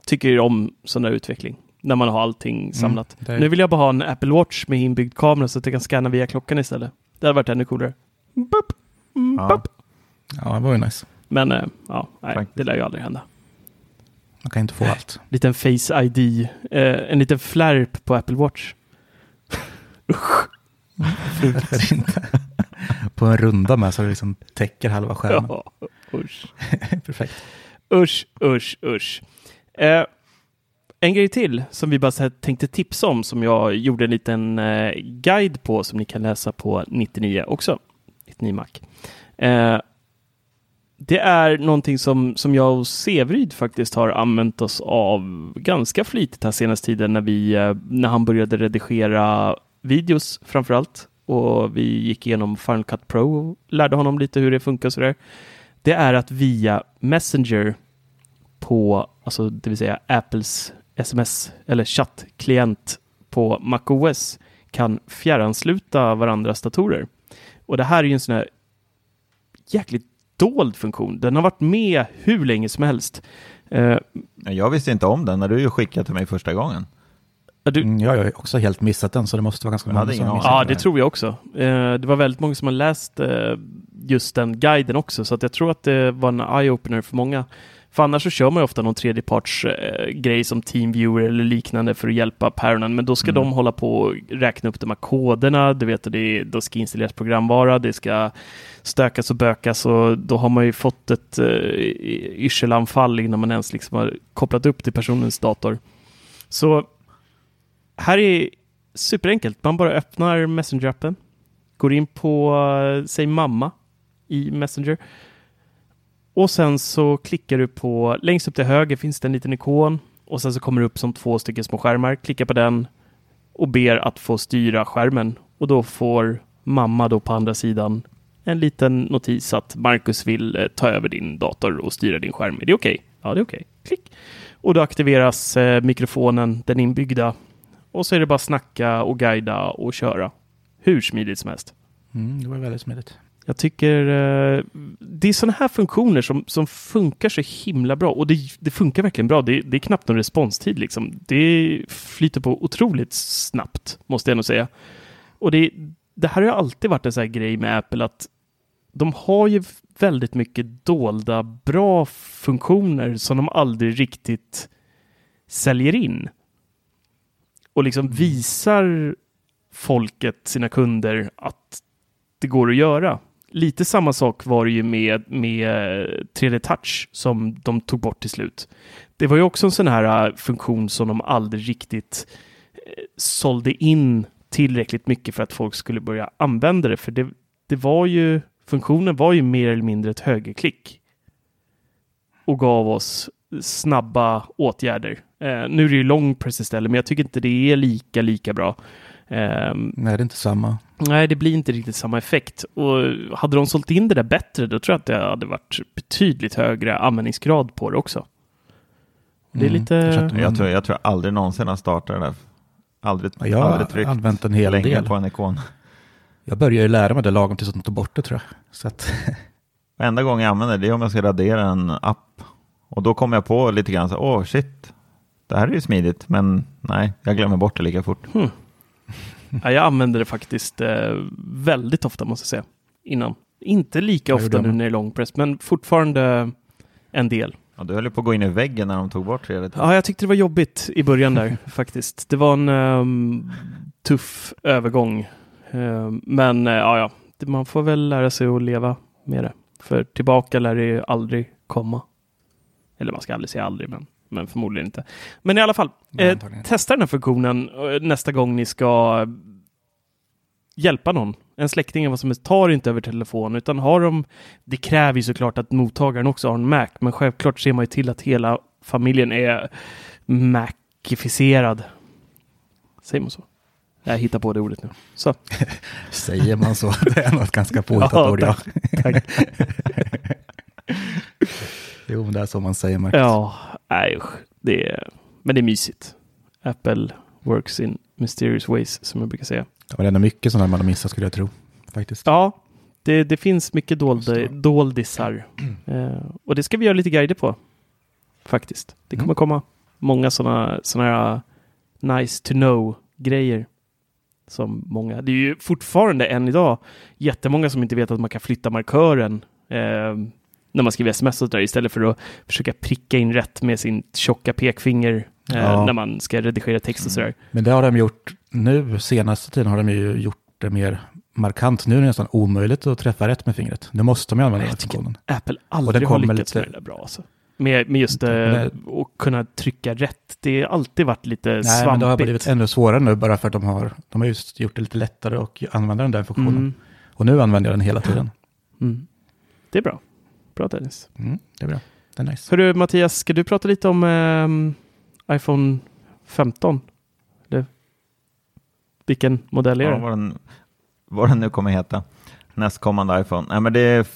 tycker om sån där utveckling. När man har allting samlat. det är- Nu vill jag bara ha en Apple Watch med inbyggd kamera så att jag kan scanna via klockan istället. Det hade varit ännu coolare. Boop, mm, Ja. boop. Ja, det var ju nice. Men eh, ja, nej, det lär ju aldrig hända. Man kan inte få allt. Liten Face ID, eh, en liten flärp på Apple Watch. Varför inte? På en runda med så det liksom täcker halva skärmen. Ja, usch. Perfekt. Usch, usch, usch. Eh, en grej till som vi bara tänkte tipsa om som jag gjorde en liten eh, guide på som ni kan läsa på 99 också. 99 Mac. Eh, det är någonting som, som jag och Sevryd faktiskt har använt oss av ganska flitigt här senaste tiden när, vi, eh, när han började redigera videos framför allt. Och vi gick igenom Final Cut Pro och lärde honom lite hur det funkar och sådär. Det är att via Messenger på, alltså det vill säga Apples sms eller chattklient på MacOS kan fjärransluta varandras datorer. Och det här är ju en sån här jäkligt dold funktion. Den har varit med hur länge som helst. Eh, Jag visste inte om den när du skickade till mig första gången du, Mm, jag har ju också helt missat den så det måste vara ganska många som har missat Ja, det här. tror jag också. Eh, det var väldigt många som har läst eh, just den guiden också, så att jag tror att det var en eye-opener för många. För annars så kör man ju ofta någon tredjeparts eh, grej som Teamviewer eller liknande för att hjälpa päronen, men då ska Mm. de hålla på och räkna upp de här koderna, du vet, det, då ska installeras programvara, det ska stökas och bökas och då har man ju fått ett eh, yrselanfall innan man ens liksom har kopplat upp till personens dator. Så här är superenkelt. Man bara öppnar Messenger-appen, går in på, eh, säg mamma i Messenger och sen så klickar du på, längst upp till höger finns det en liten ikon och sen så kommer det upp som två stycken små skärmar. Klicka på den och ber att få styra skärmen och då får mamma då på andra sidan en liten notis att Marcus vill eh, ta över din dator och styra din skärm. Är det okej? Ja, det är okej. Klick. Och då aktiveras eh, mikrofonen, den inbyggda. Och så är det bara snacka och guida och köra. Hur smidigt som helst. Mm, det var väldigt smidigt. Jag tycker eh, det är sådana här funktioner som, som funkar så himla bra och det, det funkar verkligen bra. Det, det är knappt någon responstid liksom. Det flyter på otroligt snabbt måste jag nog säga. Och det, det här har ju alltid varit en sån här grej med Apple att de har ju väldigt mycket dolda bra funktioner som de aldrig riktigt säljer in. Och liksom visar folket, sina kunder, att det går att göra. Lite samma sak var det ju med, med 3D Touch som de tog bort till slut. Det var ju också en sån här äh, funktion som de aldrig riktigt eh, sålde in tillräckligt mycket för att folk skulle börja använda det. För det, det var ju, funktionen var ju mer eller mindre ett högerklick. Och gav oss snabba åtgärder. Eh, nu är det ju lång press istället, men jag tycker inte det är lika, lika bra. Um, Nej, det är inte samma. Nej, det blir inte riktigt samma effekt. Och hade de sålt in det där bättre, då tror jag att det hade varit betydligt högre användningsgrad på det också. Det är Mm, lite... jag tror Jag tror, jag tror aldrig någonsin har startat det där. Aldrig, Ja, jag har aldrig tryckt använt en hel länge del. på en ikon. Jag börjar ju lära mig det lagom tills att de tog bort det tror jag. Så att, Enda gången jag använder det är om jag ska radera en app. Och då kommer jag på lite grann så åh shit, det här är ju smidigt, men nej, jag glömmer bort det lika fort. Ja, jag använder det faktiskt eh, väldigt ofta måste jag säga. Innan. Inte lika Jag ofta nu det. när det är lång press, men fortfarande en del. Ja, du höll ju på att gå in i väggen när de tog bort 3D. Ja, jag tyckte det var jobbigt i början där faktiskt. Det var en ehm, tuff övergång. Ehm, men eh, ja, ja, Det- man får väl lära sig att leva med det. För tillbaka lär det ju aldrig komma. Eller man ska aldrig säga aldrig, men, men förmodligen inte. Men i alla fall, eh, testa den här funktionen eh, nästa gång ni ska hjälpa någon. En släkting eller vad som helst. Ta det inte över telefon, utan har de... Det kräver ju såklart att mottagaren också har en Mac, men självklart ser man ju till att hela familjen är Macificerad. Säger man så? Jag hittar på det ordet nu. Så. säger man så? Det är något ganska påhittat ord. Ja. Jo, det är så man säger. Marcus. Ja, nej usch. Det är, men det är mysigt. Apple works in mysterious ways, som jag brukar säga. Ja, men det är ändå mycket sådana man har missat skulle jag tro. Faktiskt. Ja, det, det finns mycket det. doldisar. Eh, och det ska vi göra lite guider på. Faktiskt. Det kommer Mm. komma många sådana såna här nice to know-grejer. Som många, det är ju fortfarande än idag jättemånga som inte vet att man kan flytta markören eh, när man skriver sms och där istället för att försöka pricka in rätt med sin tjocka pekfinger eh, Ja. när man ska redigera text och sådär. Men det har de gjort nu, senaste tiden har de ju gjort det mer markant. Nu är det nästan omöjligt att träffa rätt med fingret. Nu måste man använda Jag den funktionen. Apple Och aldrig har lyckats lite- med det där bra. Alltså. Med, med just eh, Det- att kunna trycka rätt. Det har alltid varit lite Nej, svampigt. men det har blivit ännu svårare nu bara för att de har, de har just gjort det lite lättare att använda den där funktionen. mm. Och nu använder jag den hela tiden. Mm. Det är bra. Bra Dennis. Mm, det är bra. Det är nice. Hörru Mattias, ska du prata lite om ehm, iPhone 15? Eller vilken modell är Ja, det? vad, den, vad den nu kommer heta. Nästkommande iPhone. Nej, men det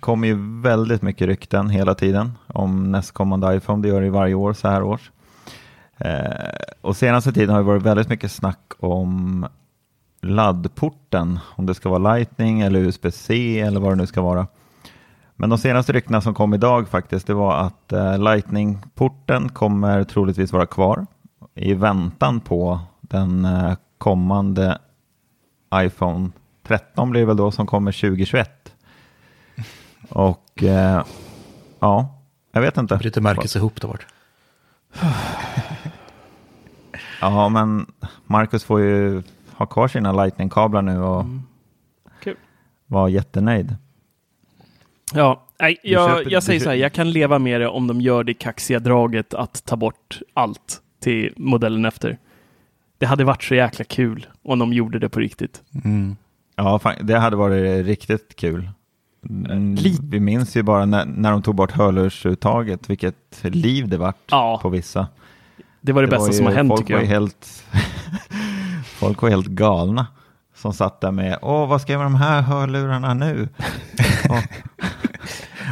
kommer ju väldigt mycket rykten hela tiden om nästkommande iPhone. Det gör det varje år så här års. Eh, och senaste tiden har det varit väldigt mycket snack om laddporten. Om det ska vara Lightning eller USB-C eller vad det nu ska vara. Men de senaste ryktena som kom idag faktiskt, det var att eh, Lightning-porten kommer troligtvis vara kvar i väntan på den eh, kommande iPhone 13 blir det väl då som kommer 2021. Och eh, ja, jag vet inte. Bryter Marcus ihop där bort. Ja, men Marcus får ju ha kvar sina Lightning-kablar nu och Mm. Vara jättenöjd. Ja, nej, jag, köper- jag säger så här, jag kan leva med det om de gör det kaxiga draget att ta bort allt till modellen efter. Det hade varit så jäkla kul om de gjorde det på riktigt. Mm. Ja, fan, det hade varit riktigt kul. Mm, Li- Vi minns ju bara när, när de tog bort hörlursuttaget, vilket liv det vart Ja. på vissa. Det var det, bästa var som ju- har hänt folk tycker var jag. ju Helt, folk var helt galna som satt där med, åh vad ska jag med de här hörlurarna nu? Och,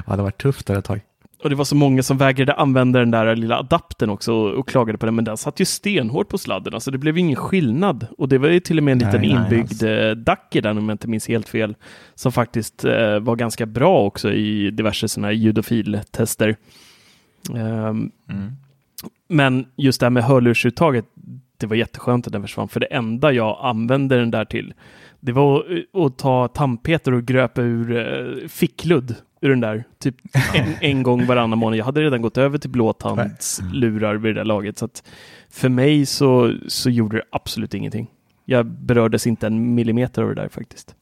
Ja, det var tufft där ett tag. Och det var så många som vägrade använda den där lilla adaptern också och, klagade på den, men den satt ju stenhårt på sladden, alltså det blev ingen skillnad. Och det var ju till och med en liten Nej, inbyggd alltså. eh, DAC i den, om jag inte minns helt fel, som faktiskt eh, var ganska bra också i diverse sådana här ljudofiltester. Ehm, Mm. men just det här med hörlursuttaget, det var jätteskönt att den försvann, för det enda jag använde den där till, det var att, att ta tandpeter och gröpa ur eh, fickludd ur den där, typ en, en gång varannan månad. Jag hade redan gått över till blåtandslurar vid det där laget, så att för mig så, så gjorde det absolut ingenting. Jag berördes inte en millimeter av det där faktiskt.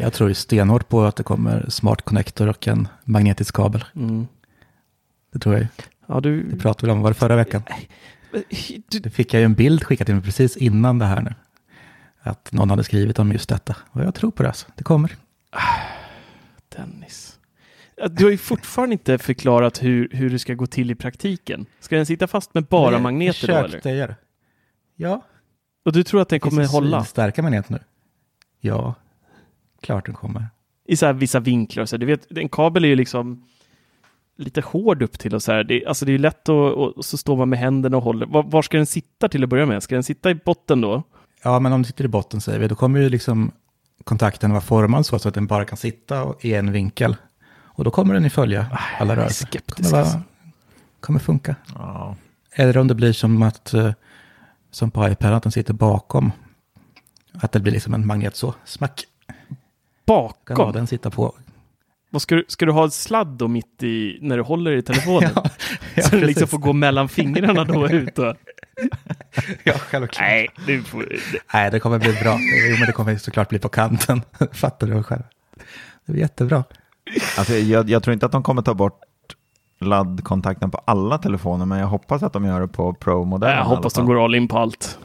Jag tror ju stenhårt på att det kommer smart connector och en magnetisk kabel. Mm. Det tror jag ju. Ja, du... Det pratade vi om, var det förra veckan? du Det fick jag ju en bild skickad till mig precis innan det här nu. Att någon hade skrivit om just detta. Och jag tror på det alltså. Det kommer. Dennis. Du har ju fortfarande inte förklarat hur, hur det ska gå till i praktiken. Ska den sitta fast med bara Jag magneter då eller? Ja. Och du tror att den kommer hålla Starka magneter nu. Ja, klart den kommer. i så här vissa vinklar? och Så du vet, en kabel är ju liksom lite hård upp till och så här. Det, alltså det är lätt att, och så står man med händerna och håller. Var, var ska den sitta till att börja med? Ska den sitta i botten då? Ja, men om den sitter i botten säger vi, då kommer ju liksom kontakten vara formad så, så att den bara kan sitta i en vinkel. Och då kommer den ju följa alla jag är rörelser. skeptisk, kommer, alltså. vara, kommer funka. Ja. Eller om det blir som att, eh, som på iPad, att den sitter bakom. Att det blir liksom en magnet så, smack. Kan Bakom? den sitta på. Vad ska, du, ska du ha en sladd då mitt i, när du håller i telefonen? Ja, ja, så den liksom precis. får gå mellan fingrarna då och ut? Och... Ja, självklart. Nej, det får, Nej, det kommer bli bra. Jo, men det kommer såklart bli på kanten. Fattar du själv? Det blir jättebra. Alltså, jag, jag tror inte att de kommer ta bort laddkontakten på alla telefoner, men jag hoppas att de gör det på Pro-modellen. jag hoppas de går all in på allt.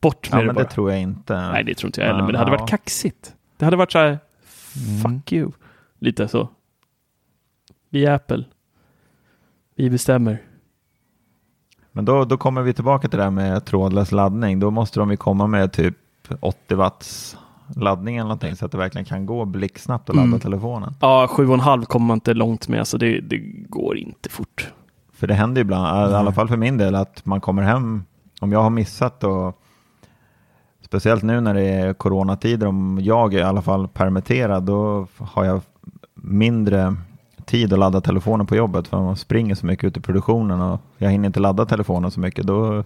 Bort med Ja, det men bara. det tror jag inte. Nej, det tror inte jag heller, men det hade Ja. varit kaxigt. Det hade varit så här, Mm. fuck you. Lite så. Vi är Apple. Vi bestämmer. Men då, då kommer vi tillbaka till det här med trådlös laddning. Då måste de ju komma med typ 80 watts laddning eller någonting så att det verkligen kan gå blixtsnabbt att ladda Mm. telefonen. Ja, sju och en halv kommer man inte långt med, så det, det går inte fort. För det händer ju ibland, i alla fall för min del, att man kommer hem, om jag har missat och speciellt nu när det är coronatider, om jag är i alla fall permitterad, då har jag mindre tid att ladda telefonen på jobbet för man springer så mycket ut i produktionen och jag hinner inte ladda telefonen så mycket. Då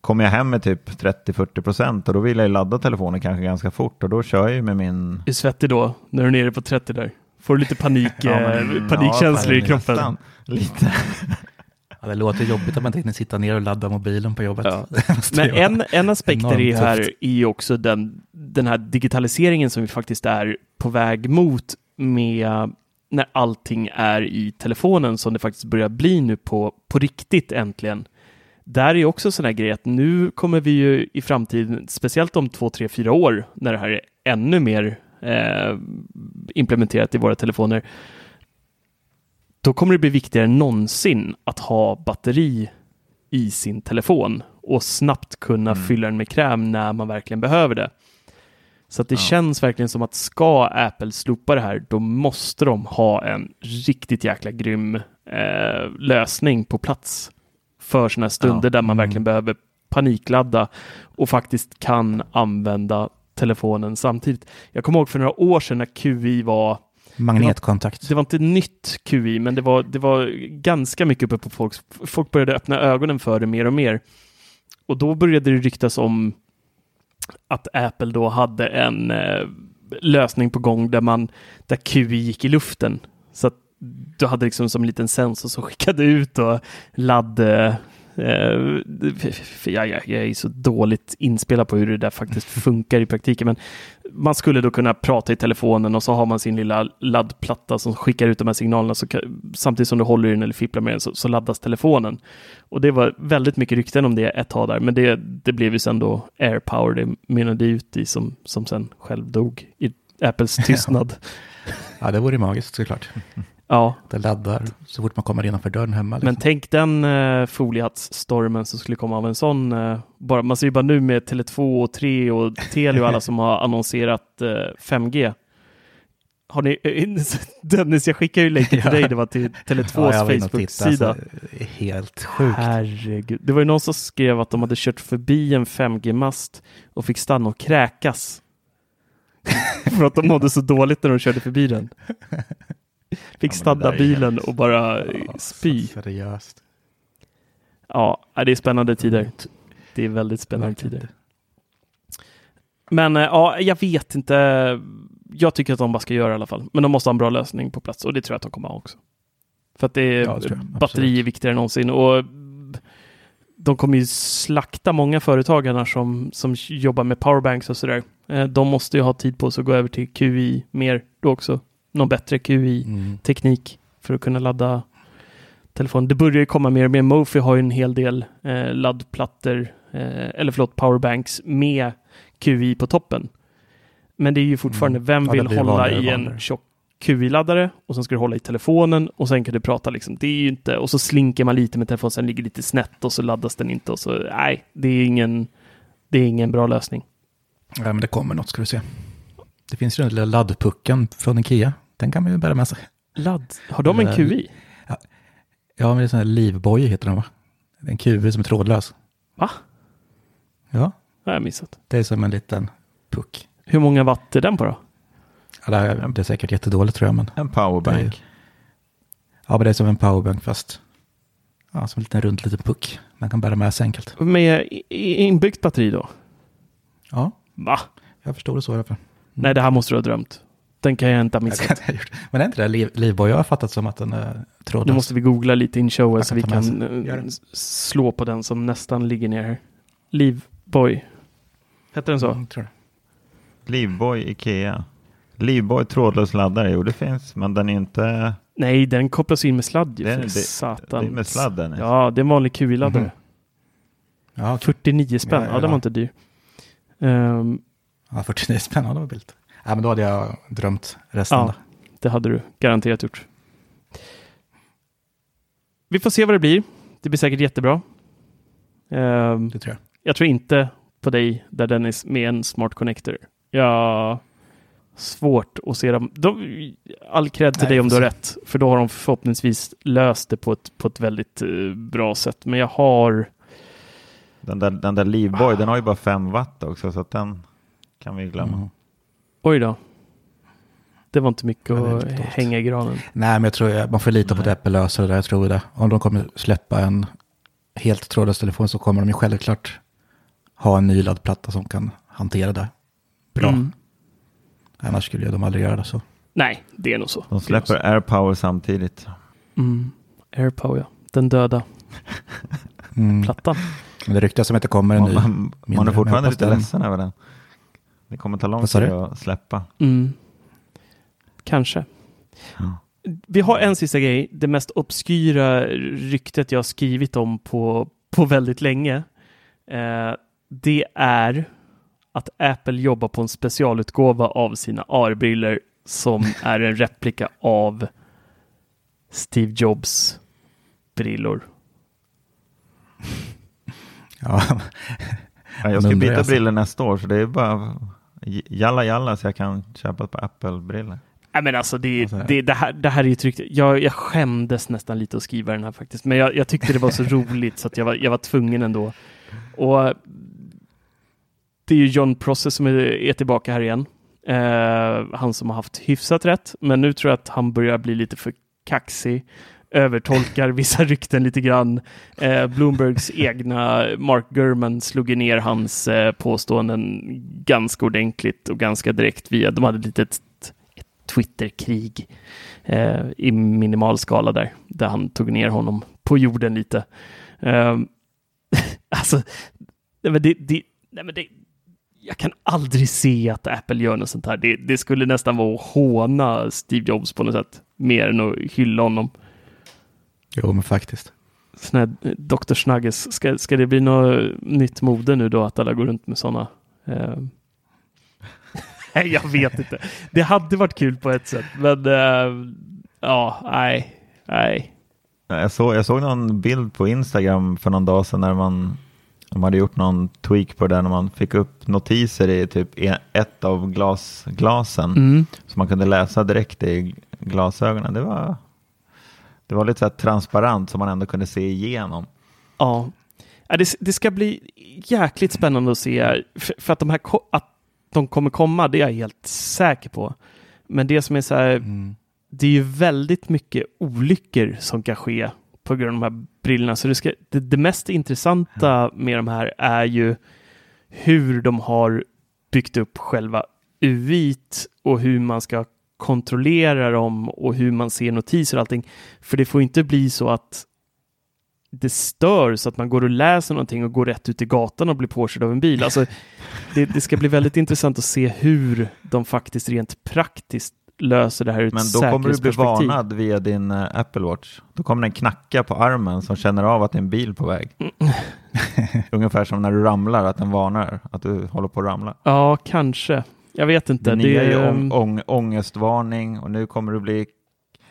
kommer jag hem med typ 30-40 procent och då vill jag ju ladda telefonen kanske ganska fort och då kör jag med min Är svettig då, när du är nere på 30 där? Får du lite panik, Ja, men- eh, panikkänslor ja, i kroppen? nästan. Lite. Ja, det låter jobbigt att man inte hinner sitta ner och ladda mobilen på jobbet. Ja. Men en, en aspekt i det här tufft. är ju också den, den här digitaliseringen som vi faktiskt är på väg mot med när allting är i telefonen som det faktiskt börjar bli nu på, på riktigt äntligen. Där är också sån här grej att nu kommer vi ju i framtiden, speciellt om två, tre, fyra år, när det här är ännu mer eh, implementerat i våra telefoner, då kommer det bli viktigare än någonsin att ha batteri i sin telefon och snabbt kunna Mm. fylla den med kräm när man verkligen behöver det. Så det Ja. känns verkligen som att ska Apple slopa det här, då måste de ha en riktigt jäkla grym eh, lösning på plats för sådana stunder Ja. där man Mm. verkligen behöver panikladda och faktiskt kan använda telefonen samtidigt. Jag kommer ihåg för några år sedan när QI var Magnetkontakt. det var inte nytt QI, men det var, det var ganska mycket uppe på folk. Folk började öppna ögonen för det mer och mer. Och då började det ryktas om att Apple då hade en eh, lösning på gång där, man, där QI gick i luften. Så att du hade liksom som en liten sensor som skickade ut och ladd... Eh, jag, jag, jag är så dåligt inspelad på hur det där faktiskt funkar i praktiken. Men man skulle då kunna prata i telefonen och så har man sin lilla laddplatta som skickar ut de här signalerna. Så samtidigt som du håller i den eller fipplar med den så, så laddas telefonen. Och det var väldigt mycket rykten om det ett tag där. Men det, det blev ju sen då AirPower det mynnade ut i som, som sen själv dog i Apples tystnad. Ja, det vore magiskt såklart. Ja, Det laddar så fort man kommer innanför dörren hemma. Liksom. men tänk den uh, foliehattsstormen som skulle komma av en sån. eh, bara, man ser ju bara nu med Tele2 och 3 och Telia och alla som har annonserat eh, 5G. Har ni, Dennis, jag skickar ju länken till dig, det var till Tele2s Ja, Facebook-sida. alltså, helt sjukt. Herregud. Det var ju någon som skrev att de hade kört förbi en 5G-mast och fick stanna och kräkas. För att de mådde så dåligt när de körde förbi den. Fick stanna bilen och bara Ja, spy. så Seriöst. Ja, det är spännande tider. Det är väldigt spännande tider. Men eh, ja, jag vet inte. Jag tycker att de bara ska göra i alla fall. Men de måste ha en bra lösning på plats och det tror jag att de kommer ha också. För att det är, Ja, det batteri är viktigare än någonsin och de kommer ju slakta många företagare som, som jobbar med powerbanks och sådär. Eh, De måste ju ha tid på sig att gå över till QI mer då också. Någon bättre QI-teknik Mm. för att kunna ladda telefon. Det börjar ju komma mer och mer. Mofi har ju en hel del eh, laddplattor, eh, eller förlåt, powerbanks med QI på toppen. Men det är ju fortfarande, Mm. vem Ja, vill hålla vanligare i en vanligare. tjock QI-laddare och sen ska du hålla i telefonen och sen kan du prata liksom. Det är ju inte, och så slinker man lite med telefonen, sen ligger lite snett och så laddas den inte och så, nej, det är ingen, det är ingen bra lösning. Ja, men det kommer något ska du se. Det finns ju den lilla laddpucken från Ikea. Den kan man ju bära med sig. Ladd, har de en Eller- QI? Ja, men det är sån här Livboy heter den va? En QV som är trådlös. Va? Ja, Det har jag missat. det är som en liten puck. Hur många watt är den på då? Ja, det, är, det är säkert jättedåligt tror jag, men En powerbank. ja, men det är som en powerbank fast ja, som en liten rund liten puck. Man kan bära med sig enkelt. Med inbyggt batteri då? Ja, Va? jag förstår det så i alla fall. Nej, det här måste du ha drömt. Den kan jag inte ha Jag missat. Men är inte det Liv, Livboy? Jag har fattat som att den är Nu trådlös. måste vi googla lite in showen så vi kan eh, det. slå på den som nästan ligger ner här. Livboy. Hette den så? Mm, tror. Livboy Ikea. Livboy trådlös laddare, jo det finns, men den är inte... Nej, den kopplas in med sladd ju. Det- satan. det är med sladden. Ja, det är en vanlig QI-laddare. Mhm. Ja, okej. 49 spänn. Ja, Ja, ja, den var ja. inte dyr. Ehm, ja 49 spänn, ja, det var billigt. Ja, men då hade jag drömt resten. Ja. då. det hade du garanterat gjort. Vi får se vad det blir. Det blir säkert jättebra. Ehm, Det tror jag. Jag tror inte på dig där den är med en smart connector. Jag svårt att se dem. De, all cred till Nej, dig om du har rätt, för då har de förhoppningsvis löst det på ett, på ett väldigt eh, bra sätt. Men jag har... Den där, den där Livboy, den har ju bara 5 watt också, så att den kan vi glömma. Mm. Oj då. Det var inte mycket Ja, att dåligt. hänga i granen. Nej, men jag tror jag, man får lita på att Nej. Apple löser det där. Jag tror det. Om de kommer släppa en helt trådlös telefon så kommer de ju självklart ha en ny laddplatta som kan hantera det bra. Mm. Annars skulle de aldrig göra det så. Nej, det är nog så. De släpper AirPower samtidigt. Mm. AirPower, ja. Den döda Mm. plattan. Men det ryktas som att det kommer en Man, ny. man, man är fortfarande lite ledsen över den. Det kommer ta lång tid att släppa. Mm. Kanske. Ja. Vi har en sista grej. Det mest obskyra ryktet jag har skrivit om på, på väldigt länge. Eh, det är att Apple jobbar på en specialutgåva av sina AR-briller som är en replika av Steve Jobs brillor. Ja, Ja, jag ska byta briller nästa år, så det är bara jalla jalla så jag kan köpa ett par Apple-briller. Nej men alltså det, det, det, här, det här är ju tryggt. Jag, jag skämdes nästan lite att skriva den här faktiskt. Men jag, jag tyckte det var så roligt så att jag var, jag var tvungen ändå. Och det är ju John Prosser som är, är tillbaka här igen. Eh, han som har haft hyfsat rätt. Men nu tror jag att han börjar bli lite för kaxig. Övertolkar vissa rykten lite grann. Eh, Bloombergs egna Mark Gurman slog ner hans eh, påståenden ganska ordentligt och ganska direkt via, de hade ett litet Twitterkrig eh, i minimal skala där, där han tog ner honom på jorden lite. Eh, alltså, nej men det, det, nej men det, jag kan aldrig se att Apple gör något sånt här. Det, det skulle nästan vara att håna Steve Jobs på något sätt, mer än att hylla honom jo men faktiskt. Sån här eh, Dr. Snugges, ska, ska det bli något nytt mode nu då, att alla går runt med sådana? Eh, Nej, jag vet inte. Det hade varit kul på ett sätt, men eh, ja, nej, nej. Ja, Jag såg, jag såg någon bild på Instagram för någon dag sedan när man De hade gjort någon tweak på det när man fick upp notiser i typ e- ett av glas, glasen. Mm. Så man kunde läsa direkt i glasögonen. Det var, det var lite så här transparent så man ändå kunde se igenom. Ja, det, det ska bli jäkligt spännande att se. För, för att, de här, att de kommer komma, det är jag helt säker på. Men det som är så här, det är ju väldigt mycket olyckor som kan ske på grund av de här brillorna. Så det, ska, det, det mest intressanta med de här är ju hur de har byggt upp själva UI och hur man ska kontrollera dem och hur man ser notiser och allting. För det får inte bli så att det stör så att man går och läser någonting och går rätt ut i gatan och blir påkörd av en bil. Alltså, det, det ska bli väldigt intressant att se hur de faktiskt rent praktiskt löser det här ur Men då kommer du bli varnad via din eh, Apple Watch. Då kommer den knacka på armen som känner av att det är en bil på väg. Ungefär som när du ramlar, att den varnar att du håller på att ramla. Ja, kanske. Jag vet inte. Det nya är ju Det, ång, ång, ångestvarning och nu kommer det bli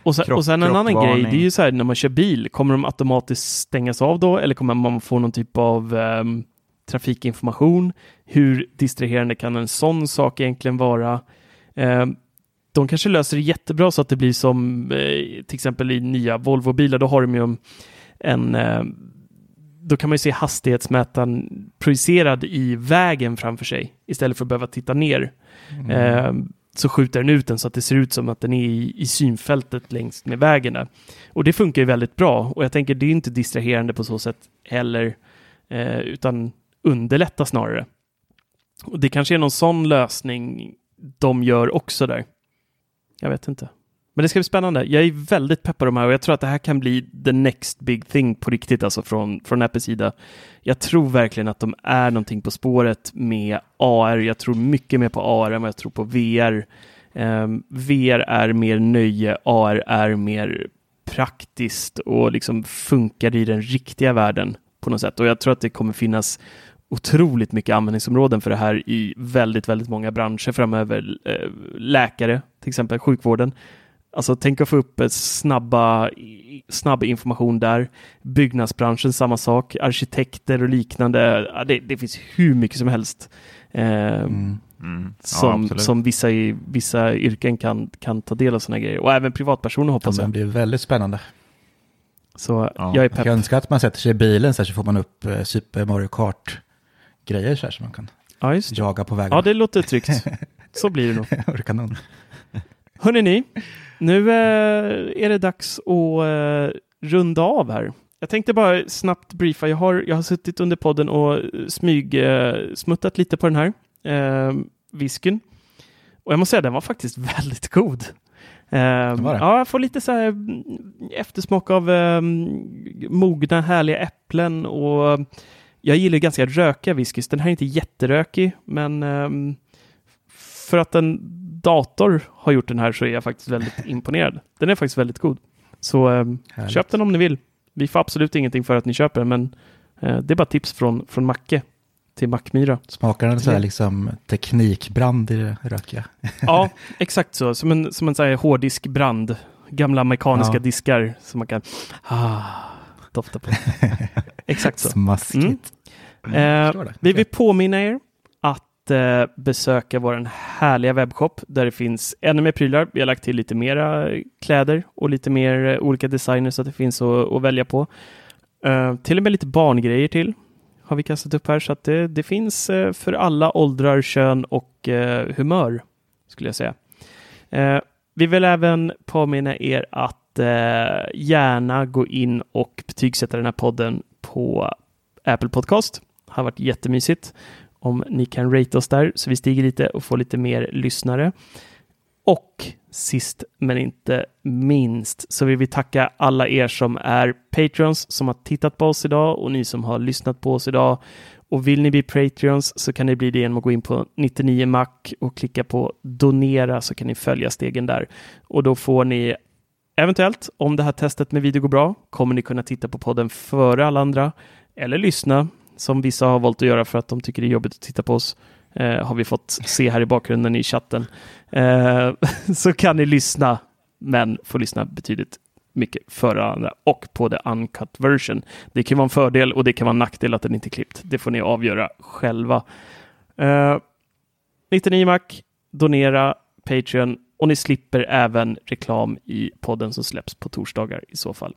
och, sen, krock- och sen en annan grej, det är ju så här när man kör bil, kommer de automatiskt stängas av då eller kommer man få någon typ av ehm, trafikinformation? Hur distraherande kan en sån sak egentligen vara? Ehm, de kanske löser det jättebra så att det blir som eh, till exempel i nya Volvo-bilar, då har de ju en, en eh, då kan man ju se hastighetsmätaren projicerad i vägen framför sig istället för att behöva titta ner. Eh, så skjuter den ut den så att det ser ut som att den är i, i synfältet längs med vägen där. Och det funkar ju väldigt bra och jag tänker det är inte distraherande på så sätt heller eh, utan underlätta snarare. Och det kanske är någon sån lösning de gör också där. Jag vet inte. Men det ska bli spännande. Jag är väldigt peppad om de här och jag tror att det här kan bli the next big thing på riktigt, alltså från, från Apples sida. Jag tror verkligen att de är någonting på spåret med AR. Jag tror mycket mer på AR än vad jag tror på VR. Um, ehm, VR är mer nöje, AR är mer praktiskt och liksom funkar i den riktiga världen på något sätt. Och jag tror att det kommer finnas otroligt mycket användningsområden för det här i väldigt, väldigt många branscher framöver. Eh, läkare, till exempel sjukvården. Alltså tänk att få upp snabba, snabb information där. Byggnadsbranschen samma sak, arkitekter och liknande. Ja, det, det finns hur mycket som helst. Eh, Mm. Ja, som, absolut. som vissa, vissa yrken kan, kan ta del av sådana grejer. Och även privatpersoner Ja, hoppas jag. det blir väldigt spännande. Så Ja. jag är Jag pepp. kan önska att man sätter sig i bilen så, här så får man upp eh, Super Mario Kart-grejer så här som man kan Ja, jaga på vägen. Ja, det låter tryggt. Så blir det nog. Hörrni ni, nu eh, är det dags att eh, runda av här. Jag tänkte bara snabbt briefa. Jag har, jag har suttit under podden och smyg eh, smuttat lite på den här eh, whiskyn. Och jag måste säga, den var faktiskt väldigt god. Eh, ja, jag får lite så här mm, eftersmak av eh, mogna härliga äpplen och jag gillar ganska rökiga whiskys. Den här är inte jätterökig, men ehm, för att en dator har gjort den här så är jag faktiskt väldigt imponerad. Den är faktiskt väldigt god. Så Härligt. köp den om ni vill. Vi får absolut ingenting för att ni köper den, men eh, det är bara tips från, från Macke till Mackmyra. Smakar den så här liksom teknikbrand i det rökiga? Ja, exakt så. Som en, som en så här hårddiskbrand. Gamla mekaniska Ja. diskar som man kan ah, dofta på. exakt så. Smaskigt. Eh, förstår det. vi vill påminna er att eh, besöka vår härliga webbshop där det finns ännu mer prylar. Vi har lagt till lite mera eh, kläder och lite mer eh, olika designer så att det finns att, att välja på. Eh, till och med lite barngrejer till har vi kastat upp här så att det, det finns eh, för alla åldrar, kön och eh, humör skulle jag säga. Eh, vi vill även påminna er att eh, gärna gå in och betygsätta den här podden på Apple Podcast. Det har varit jättemysigt om ni kan rate oss där så vi stiger lite och får lite mer lyssnare. Och sist men inte minst så vill vi tacka alla er som är Patreons som har tittat på oss idag och ni som har lyssnat på oss idag. Och vill ni bli Patreons så kan ni bli det genom att gå in på 99 Mac och klicka på donera så kan ni följa stegen där. Och då får ni eventuellt, om det här testet med video går bra, kommer ni kunna titta på podden före alla andra eller lyssna som vissa har valt att göra för att de tycker det är jobbigt att titta på oss. Eh, har vi fått se här i bakgrunden i chatten. Eh, så kan ni lyssna, men får lyssna betydligt mycket före andra och på the uncut version. Det kan vara en fördel och det kan vara en nackdel att den inte är klippt. Det får ni avgöra själva. Eh, 99 Mac, donera, Patreon och ni slipper även reklam i podden som släpps på torsdagar i så fall.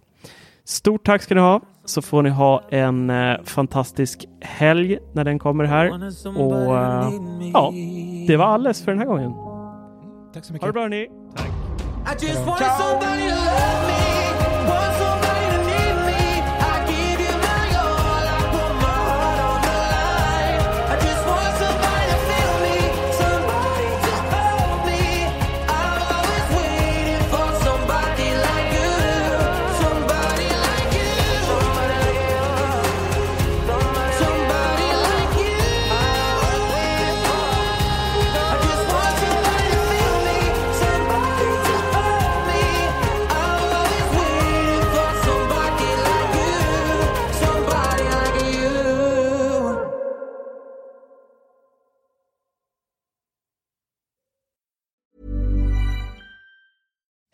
Stort tack ska ni ha, så får ni ha en eh, fantastisk helg när den kommer här. Och eh, ja, det var alles för den här gången. Tack så mycket. Ha det bra hörni. I